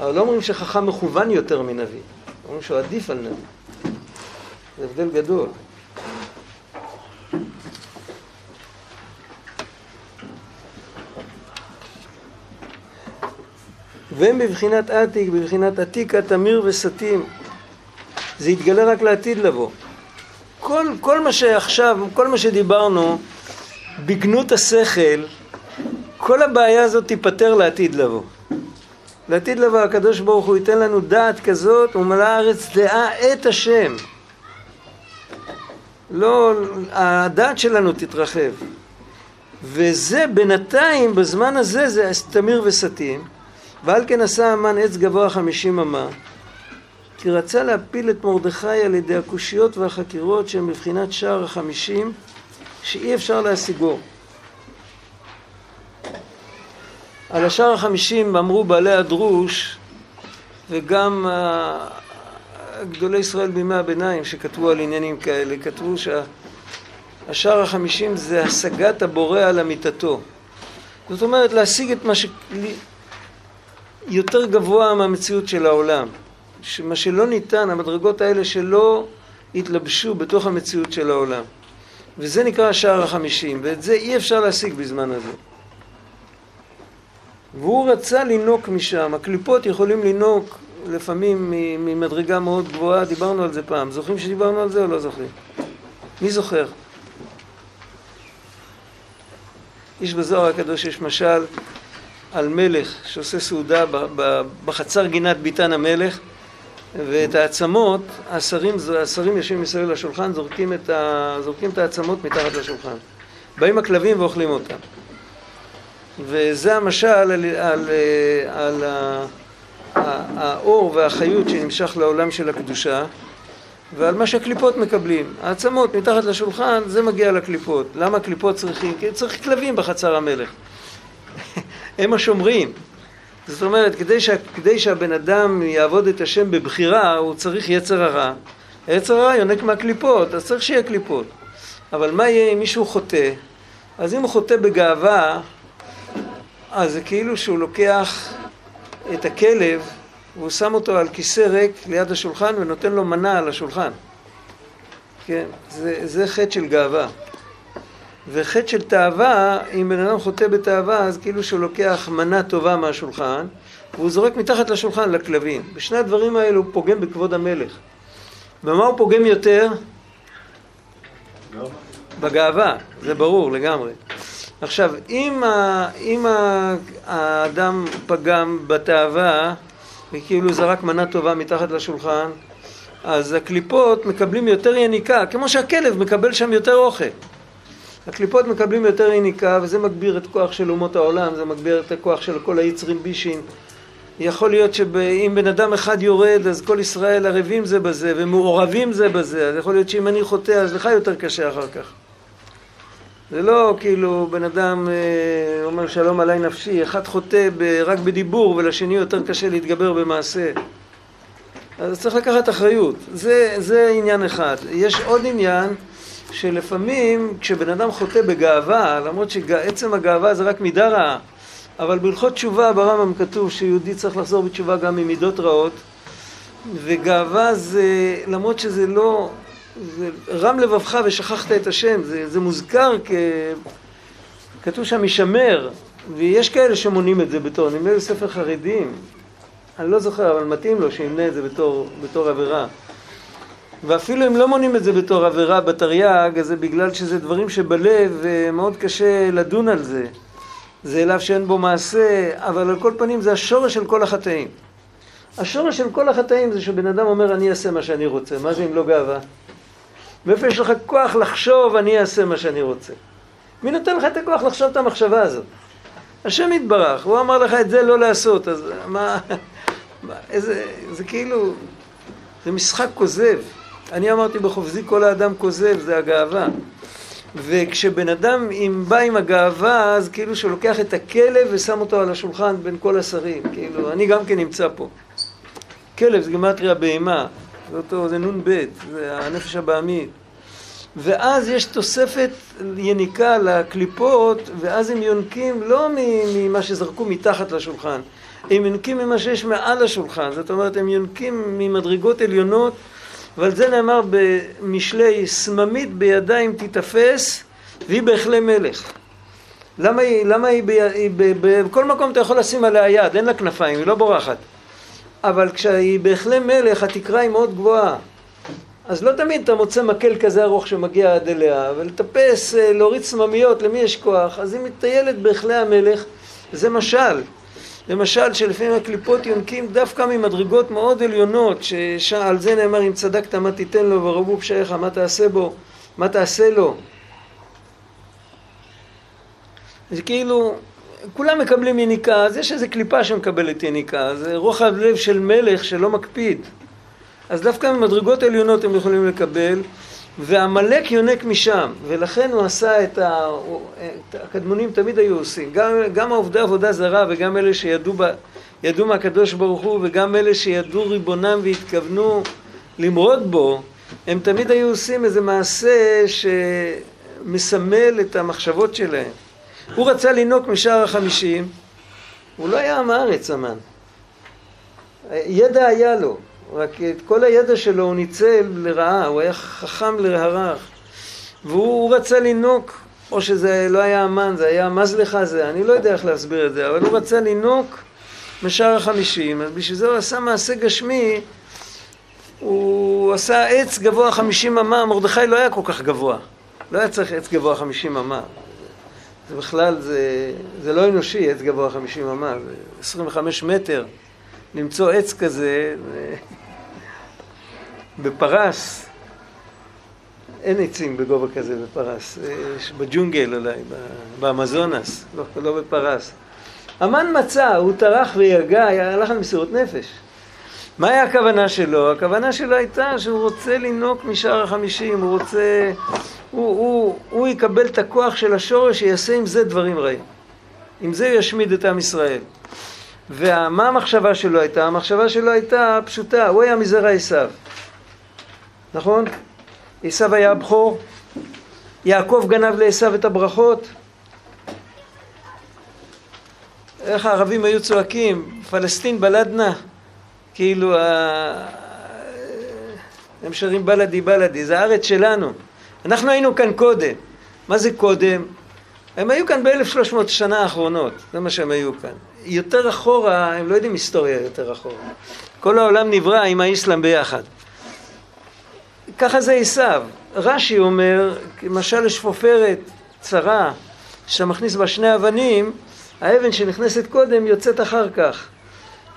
אבל לא אומרים שחכם מכוון יותר מנביא, אומרים שהוא עדיף על נביא. זה הבדל גדול. והם בבחינת עתיק, בבחינת עתיקה, תמיר וסתים. זה יתגלה רק לעתיד לבוא. כל, כל מה שעכשיו, כל מה שדיברנו, בגנות השכל, כל הבעיה הזאת תיפתר לעתיד לבוא. לעתיד לבוא הקדוש ברוך הוא ייתן לנו דעת כזאת ומלאה הארץ דעה את השם. לא, הדעת שלנו תתרחב. וזה בינתיים, בזמן הזה, זה תמיר וסתים. ועל כן עשה המן עץ גבוה חמישים אמה, כי רצה להפיל את מרדכי על ידי הקושיות והחקירות שהם מבחינת שער החמישים, שאי אפשר להשיגו. על השער החמישים אמרו בעלי הדרוש, וגם גדולי ישראל בימי הביניים שכתבו על עניינים כאלה, כתבו שהשער החמישים זה השגת הבורא על אמיתתו. זאת אומרת להשיג את מה ש... יותר גבוה מהמציאות של העולם. מה שלא ניתן, המדרגות האלה שלא התלבשו בתוך המציאות של העולם. וזה נקרא השער החמישים, ואת זה אי אפשר להשיג בזמן הזה. והוא רצה לינוק משם, הקליפות יכולים לינוק לפעמים ממדרגה מאוד גבוהה, דיברנו על זה פעם. זוכרים שדיברנו על זה או לא זוכרים? מי זוכר? איש בזוהר הקדוש יש משל על מלך שעושה סעודה בחצר גינת ביתן המלך ואת העצמות, השרים, השרים יושבים מסביב לשולחן, זורקים את, ה, זורקים את העצמות מתחת לשולחן. באים הכלבים ואוכלים אותם. וזה המשל על, על, על, על האור והחיות שנמשך לעולם של הקדושה ועל מה שהקליפות מקבלים. העצמות מתחת לשולחן, זה מגיע לקליפות. למה הקליפות צריכים? כי צריך כלבים בחצר המלך. <laughs> הם השומרים. זאת אומרת, כדי, שה, כדי שהבן אדם יעבוד את השם בבחירה, הוא צריך יצר הרע. היצר הרע יונק מהקליפות, אז צריך שיהיה קליפות. אבל מה יהיה אם מישהו חוטא? אז אם הוא חוטא בגאווה, אז זה כאילו שהוא לוקח את הכלב והוא שם אותו על כיסא ריק ליד השולחן ונותן לו מנה על השולחן. כן, זה, זה חטא של גאווה. וחטא של תאווה, אם בן אדם חוטא בתאווה, אז כאילו שהוא לוקח מנה טובה מהשולחן, והוא זורק מתחת לשולחן לכלבים. בשני הדברים האלו הוא פוגם בכבוד המלך. במה הוא פוגם יותר? בגאווה, זה ברור לגמרי. עכשיו, אם, ה, אם ה, האדם פגם בתאווה, וכאילו זרק מנה טובה מתחת לשולחן, אז הקליפות מקבלים יותר יניקה, כמו שהכלב מקבל שם יותר אוכל. הקליפות מקבלים יותר יניקה, וזה מגביר את כוח של אומות העולם, זה מגביר את הכוח של כל היצרים בישין. יכול להיות שאם בן אדם אחד יורד, אז כל ישראל ערבים זה בזה, ומעורבים זה בזה, אז יכול להיות שאם אני חוטא, אז לך יותר קשה אחר כך. זה לא כאילו בן אדם אה, אומר שלום עליי נפשי, אחד חוטא רק בדיבור ולשני יותר קשה להתגבר במעשה. אז צריך לקחת אחריות. זה, זה עניין אחד. יש עוד עניין שלפעמים כשבן אדם חוטא בגאווה, למרות שעצם הגאווה זה רק מידה רעה, אבל בהלכות תשובה ברמב"ם כתוב שיהודי צריך לחזור בתשובה גם ממידות רעות, וגאווה זה, למרות שזה לא, זה רם לבבך ושכחת את השם, זה, זה מוזכר כ... כתוב שם משמר, ויש כאלה שמונים את זה בתור, נדמה לי חרדים, אני לא זוכר, אבל מתאים לו שימנה את זה בתור, בתור עבירה. ואפילו אם לא מונים את זה בתור עבירה בתרי"ג, אז זה בגלל שזה דברים שבלב ומאוד קשה לדון על זה. זה אליו שאין בו מעשה, אבל על כל פנים זה השורש של כל החטאים. השורש של כל החטאים זה שבן אדם אומר אני אעשה מה שאני רוצה. מה זה אם לא גאווה? מאיפה יש לך כוח לחשוב אני אעשה מה שאני רוצה? מי נותן לך את הכוח לחשוב את המחשבה הזאת? השם יתברך, הוא אמר לך את זה לא לעשות, אז מה, מה איזה, זה כאילו, זה משחק כוזב. אני אמרתי בחופזי כל האדם כוזב, זה הגאווה. וכשבן אדם אם בא עם הגאווה, אז כאילו שהוא לוקח את הכלב ושם אותו על השולחן בין כל השרים. כאילו, אני גם כן נמצא פה. כלב זה גימטריה בהמה, זה אותו, זה נ"ב, זה הנפש הבעמית. ואז יש תוספת יניקה לקליפות, ואז הם יונקים לא ממה שזרקו מתחת לשולחן, הם יונקים ממה שיש מעל השולחן, זאת אומרת הם יונקים ממדרגות עליונות, ועל זה נאמר במשלי, סממית בידיים תיתפס, והיא בהחלה מלך. למה היא, למה היא, ב, היא ב, ב, בכל מקום אתה יכול לשים עליה יד, אין לה כנפיים, היא לא בורחת. אבל כשהיא בהחלה מלך, התקרה היא מאוד גבוהה. אז לא תמיד אתה מוצא מקל כזה ארוך שמגיע עד אליה, ולטפס, אה, להוריד סממיות, למי יש כוח? אז היא מטיילת בהחלה המלך, זה משל. למשל שלפעמים הקליפות יונקים דווקא ממדרגות מאוד עליונות, שעל זה נאמר אם צדקת מה תיתן לו ורבו פשעיך מה תעשה בו, מה תעשה לו. זה כאילו, כולם מקבלים יניקה, אז יש איזו קליפה שמקבלת יניקה, זה רוחב לב של מלך שלא מקפיד. אז דווקא ממדרגות עליונות הם יכולים לקבל, ועמלק יונק משם, ולכן הוא עשה את ה... הקדמונים תמיד היו עושים, גם, גם העובדי עבודה זרה וגם אלה שידעו ב... ידעו מהקדוש ברוך הוא וגם אלה שידעו ריבונם והתכוונו למרוד בו, הם תמיד היו עושים איזה מעשה שמסמל את המחשבות שלהם. הוא רצה לנהוג משער החמישים, הוא לא היה עם הארץ המן. ידע היה לו, רק את כל הידע שלו הוא ניצל לרעה, הוא היה חכם להרח. והוא רצה לנוק, או שזה לא היה המן, זה היה מזלך זה, אני לא יודע איך להסביר את זה, אבל הוא רצה לנוק משער החמישים, אז בשביל זה הוא עשה מעשה גשמי, הוא עשה עץ גבוה חמישים אמה, מרדכי לא היה כל כך גבוה, לא היה צריך עץ גבוה חמישים אמה. זה בכלל, זה, זה לא אנושי, עץ גבוה חמישים אמה, זה עשרים וחמש מטר. למצוא עץ כזה, בפרס, אין עצים בגובה כזה בפרס, יש בג'ונגל אולי, באמזונס, לא, לא בפרס. המן מצא, הוא טרח ויגע, הלך על מסירות נפש. מה היה הכוונה שלו? הכוונה שלו הייתה שהוא רוצה לנהוג משער החמישים, הוא רוצה... הוא, הוא, הוא יקבל את הכוח של השורש, שיעשה עם זה דברים רעים. עם זה הוא ישמיד את עם ישראל. ומה המחשבה שלו הייתה? המחשבה שלו הייתה פשוטה, הוא היה מזרע עשיו. נכון? עשיו היה הבכור, יעקב גנב לעשיו את הברכות. איך הערבים היו צועקים, פלסטין בלדנה, כאילו הם שרים בלדי בלדי, זה הארץ שלנו. אנחנו היינו כאן קודם. מה זה קודם? הם היו כאן ב-1300 שנה האחרונות, זה מה שהם היו כאן. יותר אחורה, הם לא יודעים היסטוריה יותר אחורה. כל העולם נברא עם האסלאם ביחד. ככה זה עשיו. רש"י אומר, משל לשפופרת צרה, שאתה מכניס בה שני אבנים, האבן שנכנסת קודם יוצאת אחר כך.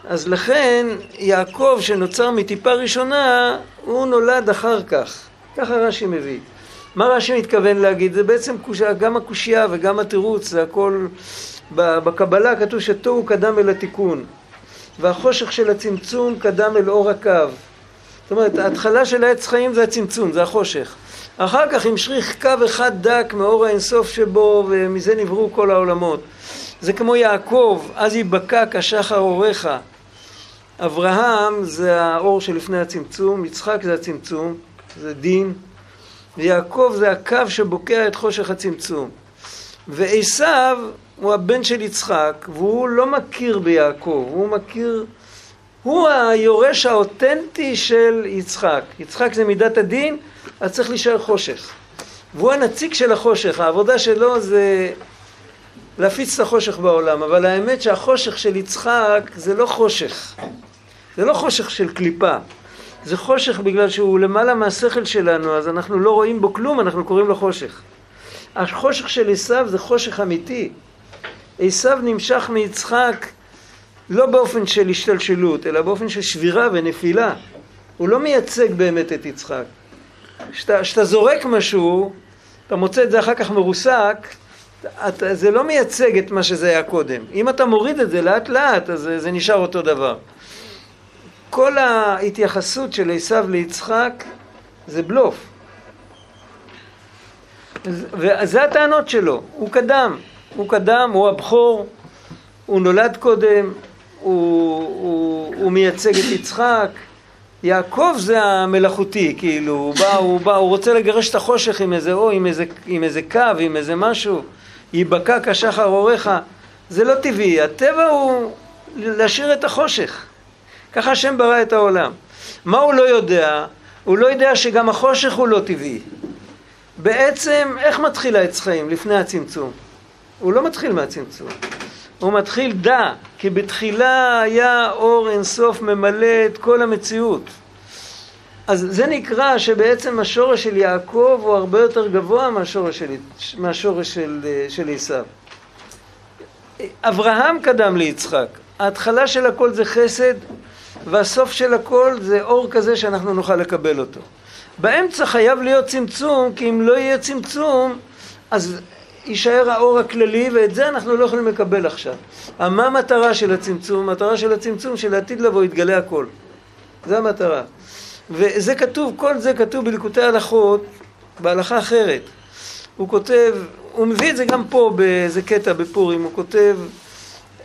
אז לכן יעקב שנוצר מטיפה ראשונה, הוא נולד אחר כך. ככה רש"י מביא. מה רש"י מתכוון להגיד? זה בעצם גם הקושייה וגם התירוץ, זה הכל... בקבלה כתוב שתוהו קדם אל התיקון, והחושך של הצמצום קדם אל אור הקו. זאת אומרת, ההתחלה של העץ חיים זה הצמצום, זה החושך. אחר כך המשיך קו אחד דק מאור האינסוף שבו, ומזה נבראו כל העולמות. זה כמו יעקב, אז יבקע כשחר אורך. אברהם זה האור שלפני הצמצום, יצחק זה הצמצום, זה דין, ויעקב זה הקו שבוקע את חושך הצמצום. ועשיו הוא הבן של יצחק, והוא לא מכיר ביעקב, הוא מכיר, הוא היורש האותנטי של יצחק. יצחק זה מידת הדין, אז צריך להישאר חושך. והוא הנציג של החושך, העבודה שלו זה להפיץ את החושך בעולם, אבל האמת שהחושך של יצחק זה לא חושך. זה לא חושך של קליפה. זה חושך בגלל שהוא למעלה מהשכל שלנו, אז אנחנו לא רואים בו כלום, אנחנו קוראים לו חושך. החושך של עשיו זה חושך אמיתי. עשיו נמשך מיצחק לא באופן של השתלשלות, אלא באופן של שבירה ונפילה. הוא לא מייצג באמת את יצחק. כשאתה זורק משהו, אתה מוצא את זה אחר כך מרוסק, אתה, זה לא מייצג את מה שזה היה קודם. אם אתה מוריד את זה לאט לאט, אז זה, זה נשאר אותו דבר. כל ההתייחסות של עשיו ליצחק זה בלוף. וזה הטענות שלו, הוא קדם, הוא קדם, הוא הבכור, הוא נולד קודם, הוא, הוא, הוא מייצג את יצחק, יעקב זה המלאכותי, כאילו, הוא בא, הוא בא, הוא רוצה לגרש את החושך עם איזה או, עם איזה, עם איזה קו, עם איזה משהו, ייבקע כשחר אורך, זה לא טבעי, הטבע הוא להשאיר את החושך. ככה השם ברא את העולם. מה הוא לא יודע? הוא לא יודע שגם החושך הוא לא טבעי. בעצם, איך מתחיל העץ חיים לפני הצמצום? הוא לא מתחיל מהצמצום. הוא מתחיל דע, כי בתחילה היה אור אינסוף ממלא את כל המציאות. אז זה נקרא שבעצם השורש של יעקב הוא הרבה יותר גבוה מהשורש של, מהשורש של, של עשיו. אברהם קדם ליצחק. ההתחלה של הכל זה חסד, והסוף של הכל זה אור כזה שאנחנו נוכל לקבל אותו. באמצע חייב להיות צמצום, כי אם לא יהיה צמצום, אז יישאר האור הכללי, ואת זה אנחנו לא יכולים לקבל עכשיו. מה המטרה של הצמצום? המטרה של הצמצום שלעתיד לבוא יתגלה הכל. זה המטרה. וזה כתוב, כל זה כתוב בליקוטי הלכות, בהלכה אחרת. הוא כותב, הוא מביא את זה גם פה באיזה קטע בפורים, הוא כותב,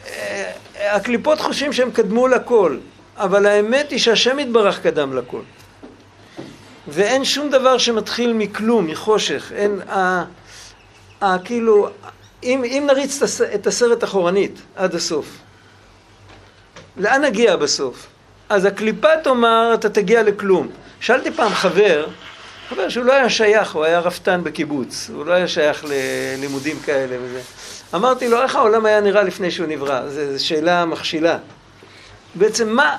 אה, הקליפות חושבים שהם קדמו לכל, אבל האמת היא שהשם יתברך קדם לכל. ואין שום דבר שמתחיל מכלום, מחושך. אין, ה, ה, כאילו, אם, אם נריץ את הסרט אחורנית עד הסוף, לאן נגיע בסוף? אז הקליפה תאמר, אתה תגיע לכלום. שאלתי פעם חבר, חבר שהוא לא היה שייך, הוא היה רפתן בקיבוץ, הוא לא היה שייך ללימודים כאלה וזה. אמרתי לו, איך העולם היה נראה לפני שהוא נברא? זו שאלה מכשילה. בעצם מה,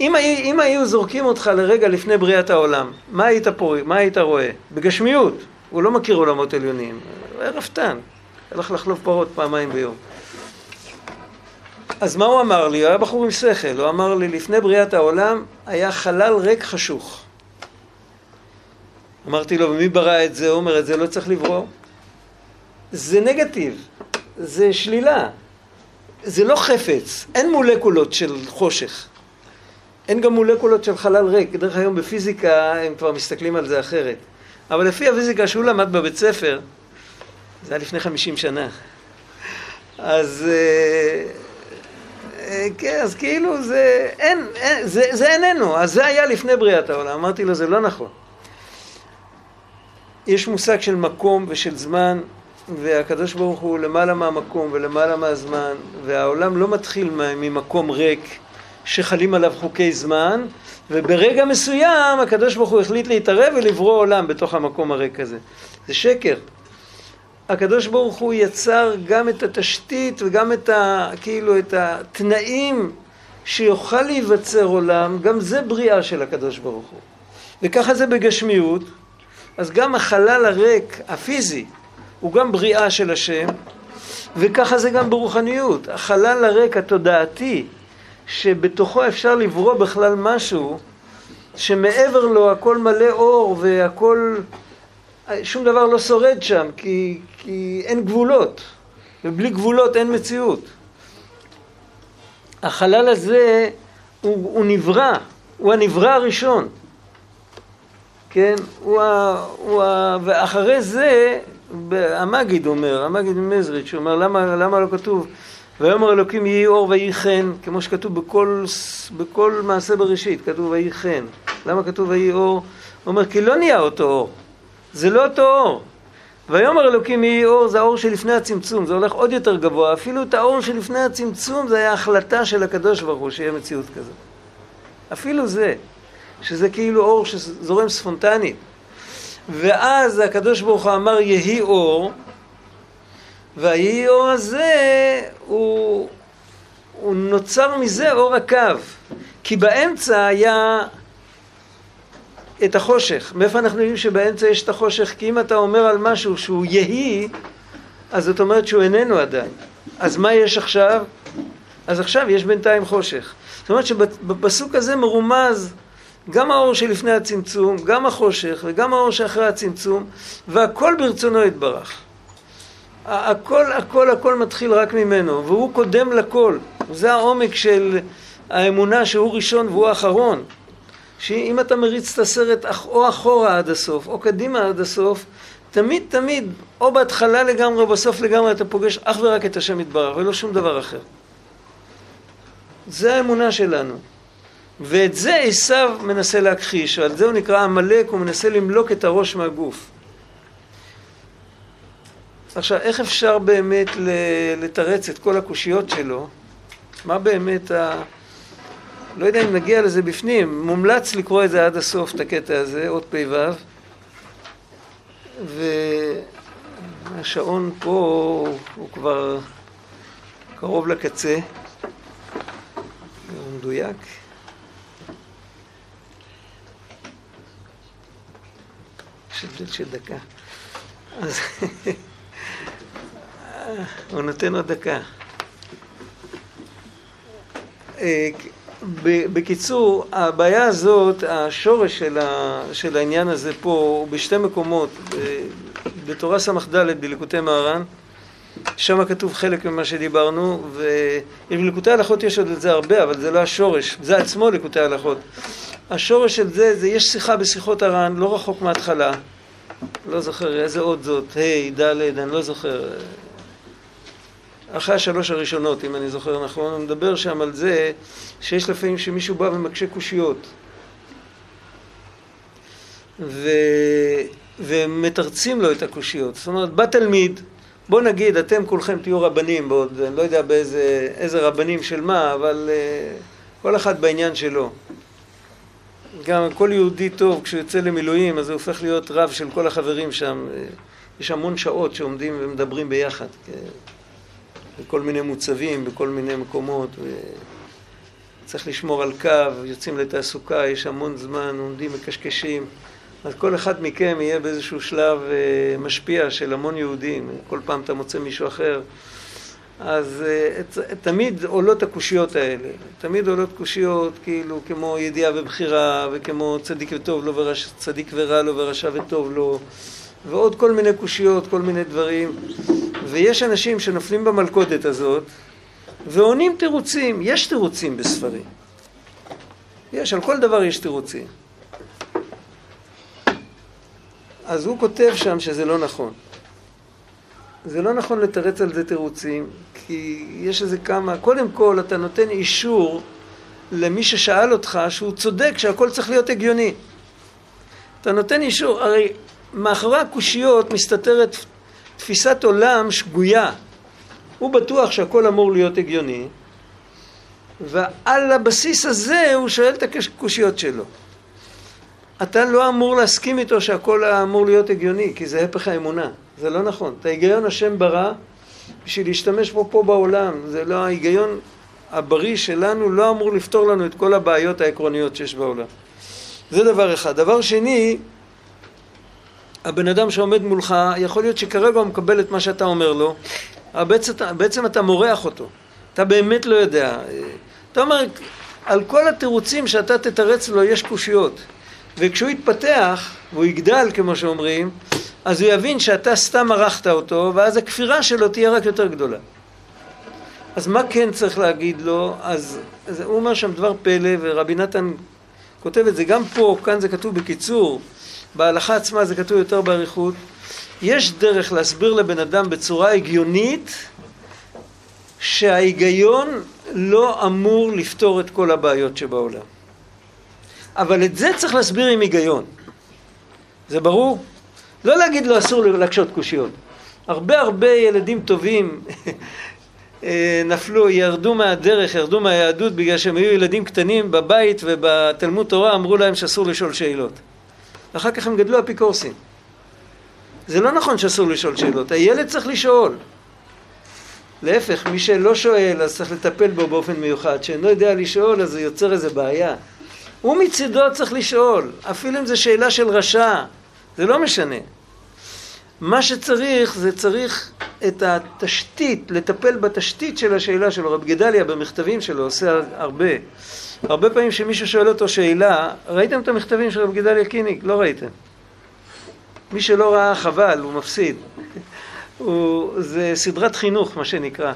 אם, אם היו זורקים אותך לרגע לפני בריאת העולם, מה היית פה, מה היית רואה? בגשמיות, הוא לא מכיר עולמות עליונים, הוא היה רפתן, הלך לחלוב פרות פעמיים ביום. אז מה הוא אמר לי? הוא היה בחור עם שכל, הוא אמר לי, לפני בריאת העולם היה חלל ריק חשוך. אמרתי לו, ומי ברא את זה? הוא אומר, את זה לא צריך לברוא. זה נגטיב, זה שלילה, זה לא חפץ, אין מולקולות של חושך. אין גם מולקולות של חלל ריק. דרך היום בפיזיקה הם כבר מסתכלים על זה אחרת. אבל לפי הפיזיקה שהוא למד בבית ספר, זה היה לפני חמישים שנה. אז... אה, אה, כן, אז כאילו זה, אין, אין, זה, זה איננו, אז זה היה לפני בריאת העולם. אמרתי לו, זה לא נכון. יש מושג של מקום ושל זמן, והקדוש ברוך הוא למעלה מהמקום ולמעלה מהזמן, והעולם לא מתחיל ממקום ריק שחלים עליו חוקי זמן, וברגע מסוים הקדוש ברוך הוא החליט להתערב ולברוא עולם בתוך המקום הריק הזה. זה שקר. הקדוש ברוך הוא יצר גם את התשתית וגם את ה... כאילו את התנאים שיוכל להיווצר עולם, גם זה בריאה של הקדוש ברוך הוא. וככה זה בגשמיות, אז גם החלל הריק, הפיזי, הוא גם בריאה של השם, וככה זה גם ברוחניות. החלל הריק התודעתי, שבתוכו אפשר לברוא בכלל משהו, שמעבר לו הכל מלא אור והכל, שום דבר לא שורד שם, כי, כי אין גבולות, ובלי גבולות אין מציאות. החלל הזה הוא, הוא נברא, הוא הנברא הראשון, כן? הוא ה, הוא ה, ואחרי זה, המגיד אומר, המגיד ממזריץ', אומר, למה, למה לא כתוב ויאמר אלוקים יהי אור ויהי חן, כמו שכתוב בכל, בכל מעשה בראשית, כתוב ויהי חן. למה כתוב ויהי אור? הוא אומר, כי לא נהיה אותו אור. זה לא אותו אור. ויאמר אלוקים יהי אור זה האור שלפני הצמצום, זה הולך עוד יותר גבוה. אפילו את האור שלפני הצמצום זה היה החלטה של הקדוש ברוך הוא שיהיה מציאות כזאת. אפילו זה, שזה כאילו אור שזורם ספונטנית. ואז הקדוש ברוך הוא אמר יהי אור, והיהי אור הזה הוא, הוא נוצר מזה אור הקו. כי באמצע היה את החושך. מאיפה אנחנו יודעים שבאמצע יש את החושך? כי אם אתה אומר על משהו שהוא יהי, אז זאת אומרת שהוא איננו עדיין. אז מה יש עכשיו? אז עכשיו יש בינתיים חושך. זאת אומרת שבפסוק הזה מרומז גם האור שלפני הצמצום, גם החושך וגם האור שאחרי הצמצום, והכל ברצונו יתברך. הכל, הכל, הכל מתחיל רק ממנו, והוא קודם לכל. זה העומק של האמונה שהוא ראשון והוא אחרון. שאם אתה מריץ את הסרט או אחורה עד הסוף, או קדימה עד הסוף, תמיד תמיד, או בהתחלה לגמרי, או בסוף לגמרי, אתה פוגש אך ורק את השם יתברך, ולא שום דבר אחר. זה האמונה שלנו. ואת זה עשיו מנסה להכחיש, ועל זה הוא נקרא עמלק, הוא מנסה למלוק את הראש מהגוף. עכשיו, איך אפשר באמת לתרץ את כל הקושיות שלו? מה באמת ה... לא יודע אם נגיע לזה בפנים, מומלץ לקרוא את זה עד הסוף, את הקטע הזה, עוד פ"ו. והשעון פה הוא כבר קרוב לקצה, הוא מדויק. יש הבדל של דקה. אז <laughs> הוא נותן עוד דקה. אה, בקיצור, הבעיה הזאת, השורש של, ה, של העניין הזה פה הוא בשתי מקומות, בתורה ס"ד בליקוטי מהר"ן, שם כתוב חלק ממה שדיברנו, ובליקוטי הלכות יש עוד את זה הרבה, אבל זה לא השורש, זה עצמו ליקוטי הלכות. השורש של זה, זה יש שיחה בשיחות הר"ן, לא רחוק מההתחלה, לא זוכר איזה עוד זאת, ה', ד', אני לא זוכר, אחרי השלוש הראשונות, אם אני זוכר נכון, הוא מדבר שם על זה שיש לפעמים שמישהו בא ומקשה קושיות. ו... ומתרצים לו את הקושיות. זאת אומרת, בא תלמיד, בוא נגיד, אתם כולכם תהיו רבנים בעוד, אני לא יודע באיזה איזה רבנים של מה, אבל uh, כל אחד בעניין שלו. גם כל יהודי טוב, כשהוא יוצא למילואים, אז הוא הופך להיות רב של כל החברים שם. יש המון שעות שעומדים ומדברים ביחד. בכל מיני מוצבים, בכל מיני מקומות. צריך לשמור על קו, יוצאים לתעסוקה, יש המון זמן, עומדים, מקשקשים. אז כל אחד מכם יהיה באיזשהו שלב אה, משפיע של המון יהודים, כל פעם אתה מוצא מישהו אחר. אז אה, תמיד עולות הקושיות האלה, תמיד עולות קושיות כאילו כמו ידיעה ובחירה וכמו צדיק וטוב לו ורש... צדיק ורע לו ורשע וטוב לו ועוד כל מיני קושיות, כל מיני דברים ויש אנשים שנופלים במלכודת הזאת ועונים תירוצים, יש תירוצים בספרים. יש, על כל דבר יש תירוצים. אז הוא כותב שם שזה לא נכון. זה לא נכון לתרץ על זה תירוצים, כי יש איזה כמה, קודם כל אתה נותן אישור למי ששאל אותך שהוא צודק שהכל צריך להיות הגיוני. אתה נותן אישור, הרי מאחורי הקושיות מסתתרת תפיסת עולם שגויה. הוא בטוח שהכל אמור להיות הגיוני, ועל הבסיס הזה הוא שואל את הקושיות שלו. אתה לא אמור להסכים איתו שהכל אמור להיות הגיוני, כי זה הפך האמונה. זה לא נכון. את ההיגיון השם ברא בשביל להשתמש בו פה בעולם. זה לא ההיגיון הבריא שלנו לא אמור לפתור לנו את כל הבעיות העקרוניות שיש בעולם. זה דבר אחד. דבר שני, הבן אדם שעומד מולך, יכול להיות שכרגע הוא מקבל את מה שאתה אומר לו, אבל בעצם, בעצם אתה מורח אותו. אתה באמת לא יודע. אתה אומר, על כל התירוצים שאתה תתרץ לו יש קושיות. וכשהוא יתפתח, והוא יגדל כמו שאומרים, אז הוא יבין שאתה סתם ערכת אותו, ואז הכפירה שלו תהיה רק יותר גדולה. אז מה כן צריך להגיד לו? אז, אז הוא אומר שם דבר פלא, ורבי נתן כותב את זה גם פה, כאן זה כתוב בקיצור, בהלכה עצמה זה כתוב יותר באריכות. יש דרך להסביר לבן אדם בצורה הגיונית שההיגיון לא אמור לפתור את כל הבעיות שבעולם. אבל את זה צריך להסביר עם היגיון. זה ברור? לא להגיד לו אסור להקשות קושיות. הרבה הרבה ילדים טובים <laughs> אה, נפלו, ירדו מהדרך, ירדו מהיהדות בגלל שהם היו ילדים קטנים בבית ובתלמוד תורה אמרו להם שאסור לשאול שאלות. ואחר כך הם גדלו אפיקורסים. זה לא נכון שאסור לשאול שאלות, הילד צריך לשאול. להפך, מי שלא שואל אז צריך לטפל בו באופן מיוחד, שאינו יודע לשאול אז זה יוצר איזה בעיה. הוא מצידו צריך לשאול, אפילו אם זו שאלה של רשע, זה לא משנה. מה שצריך זה צריך את התשתית, לטפל בתשתית של השאלה שלו. רב גדליה במכתבים שלו עושה הרבה. הרבה פעמים שמישהו שואל אותו שאלה, ראיתם את המכתבים של רב גדליה קיניק? לא ראיתם. מי שלא ראה חבל, הוא מפסיד. <laughs> הוא, זה סדרת חינוך, מה שנקרא.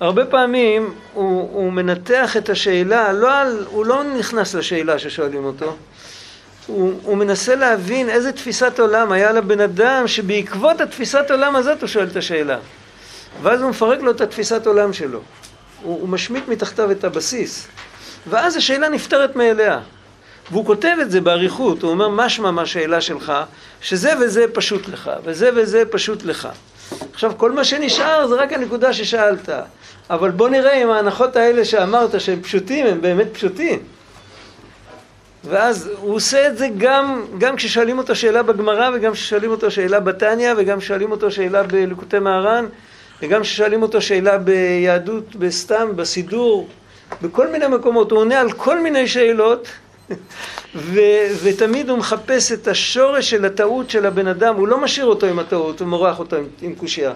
הרבה פעמים הוא, הוא מנתח את השאלה, לא על, הוא לא נכנס לשאלה ששואלים אותו, הוא, הוא מנסה להבין איזה תפיסת עולם היה לבן אדם שבעקבות התפיסת עולם הזאת הוא שואל את השאלה. ואז הוא מפרק לו את התפיסת עולם שלו. הוא, הוא משמיט מתחתיו את הבסיס. ואז השאלה נפתרת מאליה. והוא כותב את זה באריכות, הוא אומר משמע מהשאלה שלך, שזה וזה פשוט לך, וזה וזה פשוט לך. עכשיו, כל מה שנשאר זה רק הנקודה ששאלת. אבל בוא נראה אם ההנחות האלה שאמרת שהם פשוטים, הם באמת פשוטים. ואז הוא עושה את זה גם, גם כששואלים אותו שאלה בגמרא וגם כששואלים אותו שאלה בתניא וגם כששואלים אותו שאלה בלקוטי מהר"ן וגם כששואלים אותו שאלה ביהדות, בסתם, בסידור, בכל מיני מקומות. הוא עונה על כל מיני שאלות ו- ותמיד הוא מחפש את השורש של הטעות של הבן אדם, הוא לא משאיר אותו עם הטעות, הוא מורח אותו עם, עם קושייה.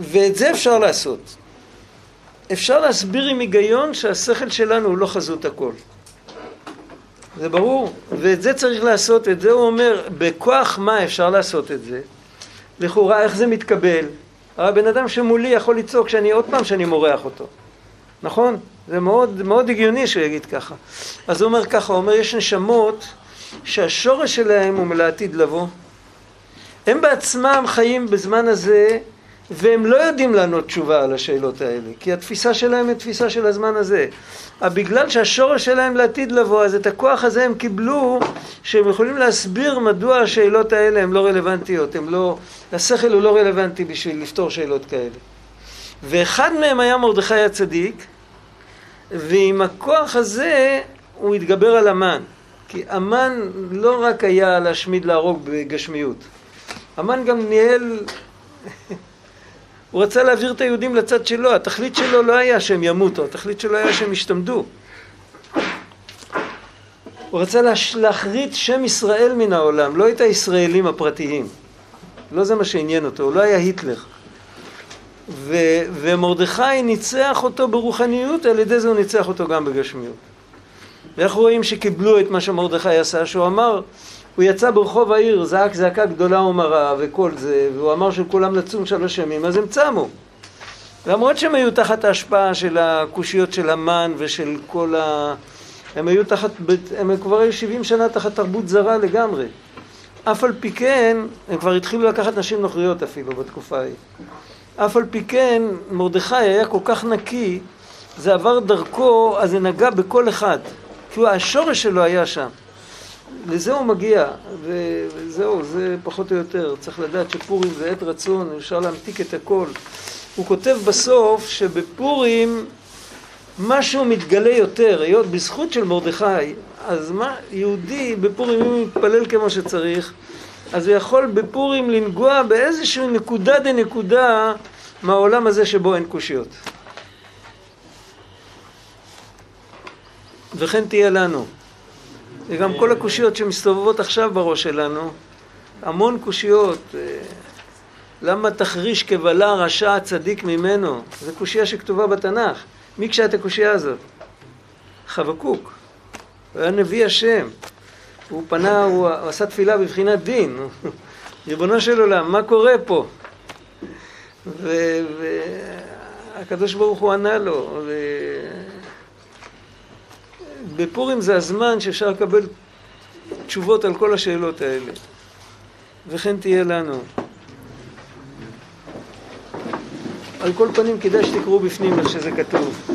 ואת זה אפשר לעשות. אפשר להסביר עם היגיון שהשכל שלנו הוא לא חזות הכל. זה ברור, ואת זה צריך לעשות, את זה הוא אומר, בכוח מה אפשר לעשות את זה? לכאורה איך זה מתקבל? הרי בן אדם שמולי יכול לצעוק שאני עוד פעם שאני מורח אותו, נכון? זה מאוד, מאוד הגיוני שהוא יגיד ככה. אז הוא אומר ככה, הוא אומר יש נשמות שהשורש שלהם הוא מלעתיד לבוא. הם בעצמם חיים בזמן הזה והם לא יודעים לענות תשובה על השאלות האלה, כי התפיסה שלהם היא תפיסה של הזמן הזה. אבל בגלל שהשורש שלהם לעתיד לבוא, אז את הכוח הזה הם קיבלו, שהם יכולים להסביר מדוע השאלות האלה הן לא רלוונטיות, הם לא, השכל הוא לא רלוונטי בשביל לפתור שאלות כאלה. ואחד מהם היה מרדכי הצדיק, ועם הכוח הזה הוא התגבר על המן. כי המן לא רק היה להשמיד להרוג בגשמיות, המן גם ניהל <laughs> הוא רצה להעביר את היהודים לצד שלו, התכלית שלו לא היה שהם ימותו, התכלית שלו היה שהם ישתמדו. הוא רצה להחריט שם ישראל מן העולם, לא את הישראלים הפרטיים. לא זה מה שעניין אותו, הוא לא היה היטלר. ו- ומרדכי ניצח אותו ברוחניות, על ידי זה הוא ניצח אותו גם בגשמיות. ואיך רואים שקיבלו את מה שמרדכי עשה? שהוא אמר, הוא יצא ברחוב העיר, זעק זעקה גדולה ומרה וכל זה, והוא אמר שכולם לצום שלוש ימים, אז הם צמו. למרות שהם היו תחת ההשפעה של הקושיות של המן ושל כל ה... הם היו תחת, הם כבר היו 70 שנה תחת תרבות זרה לגמרי. אף על פי כן, הם כבר התחילו לקחת נשים נוכריות אפילו בתקופה ההיא. אף על פי כן, מרדכי היה כל כך נקי, זה עבר דרכו, אז זה נגע בכל אחד. כי השורש שלו היה שם. לזה הוא מגיע, וזהו, זה פחות או יותר. צריך לדעת שפורים זה עת רצון, אפשר להמתיק את הכל. הוא כותב בסוף שבפורים משהו מתגלה יותר, היות בזכות של מרדכי, אז מה, יהודי בפורים, אם הוא מתפלל כמו שצריך, אז הוא יכול בפורים לנגוע באיזושהי נקודה דנקודה מהעולם הזה שבו אין קושיות. וכן תהיה לנו. וגם כל הקושיות שמסתובבות עכשיו בראש שלנו, המון קושיות. אה, למה תחריש כבלה רשע צדיק ממנו? זו קושייה שכתובה בתנ"ך. מי קשה את הקושייה הזאת? חבקוק. הוא היה נביא השם. הוא פנה, הוא עשה תפילה בבחינת דין. <laughs> ריבונו של עולם, מה קורה פה? והקדוש ברוך הוא ענה לו. בפורים זה הזמן שאפשר לקבל תשובות על כל השאלות האלה. וכן תהיה לנו. על כל פנים כדאי שתקראו בפנים איך שזה כתוב.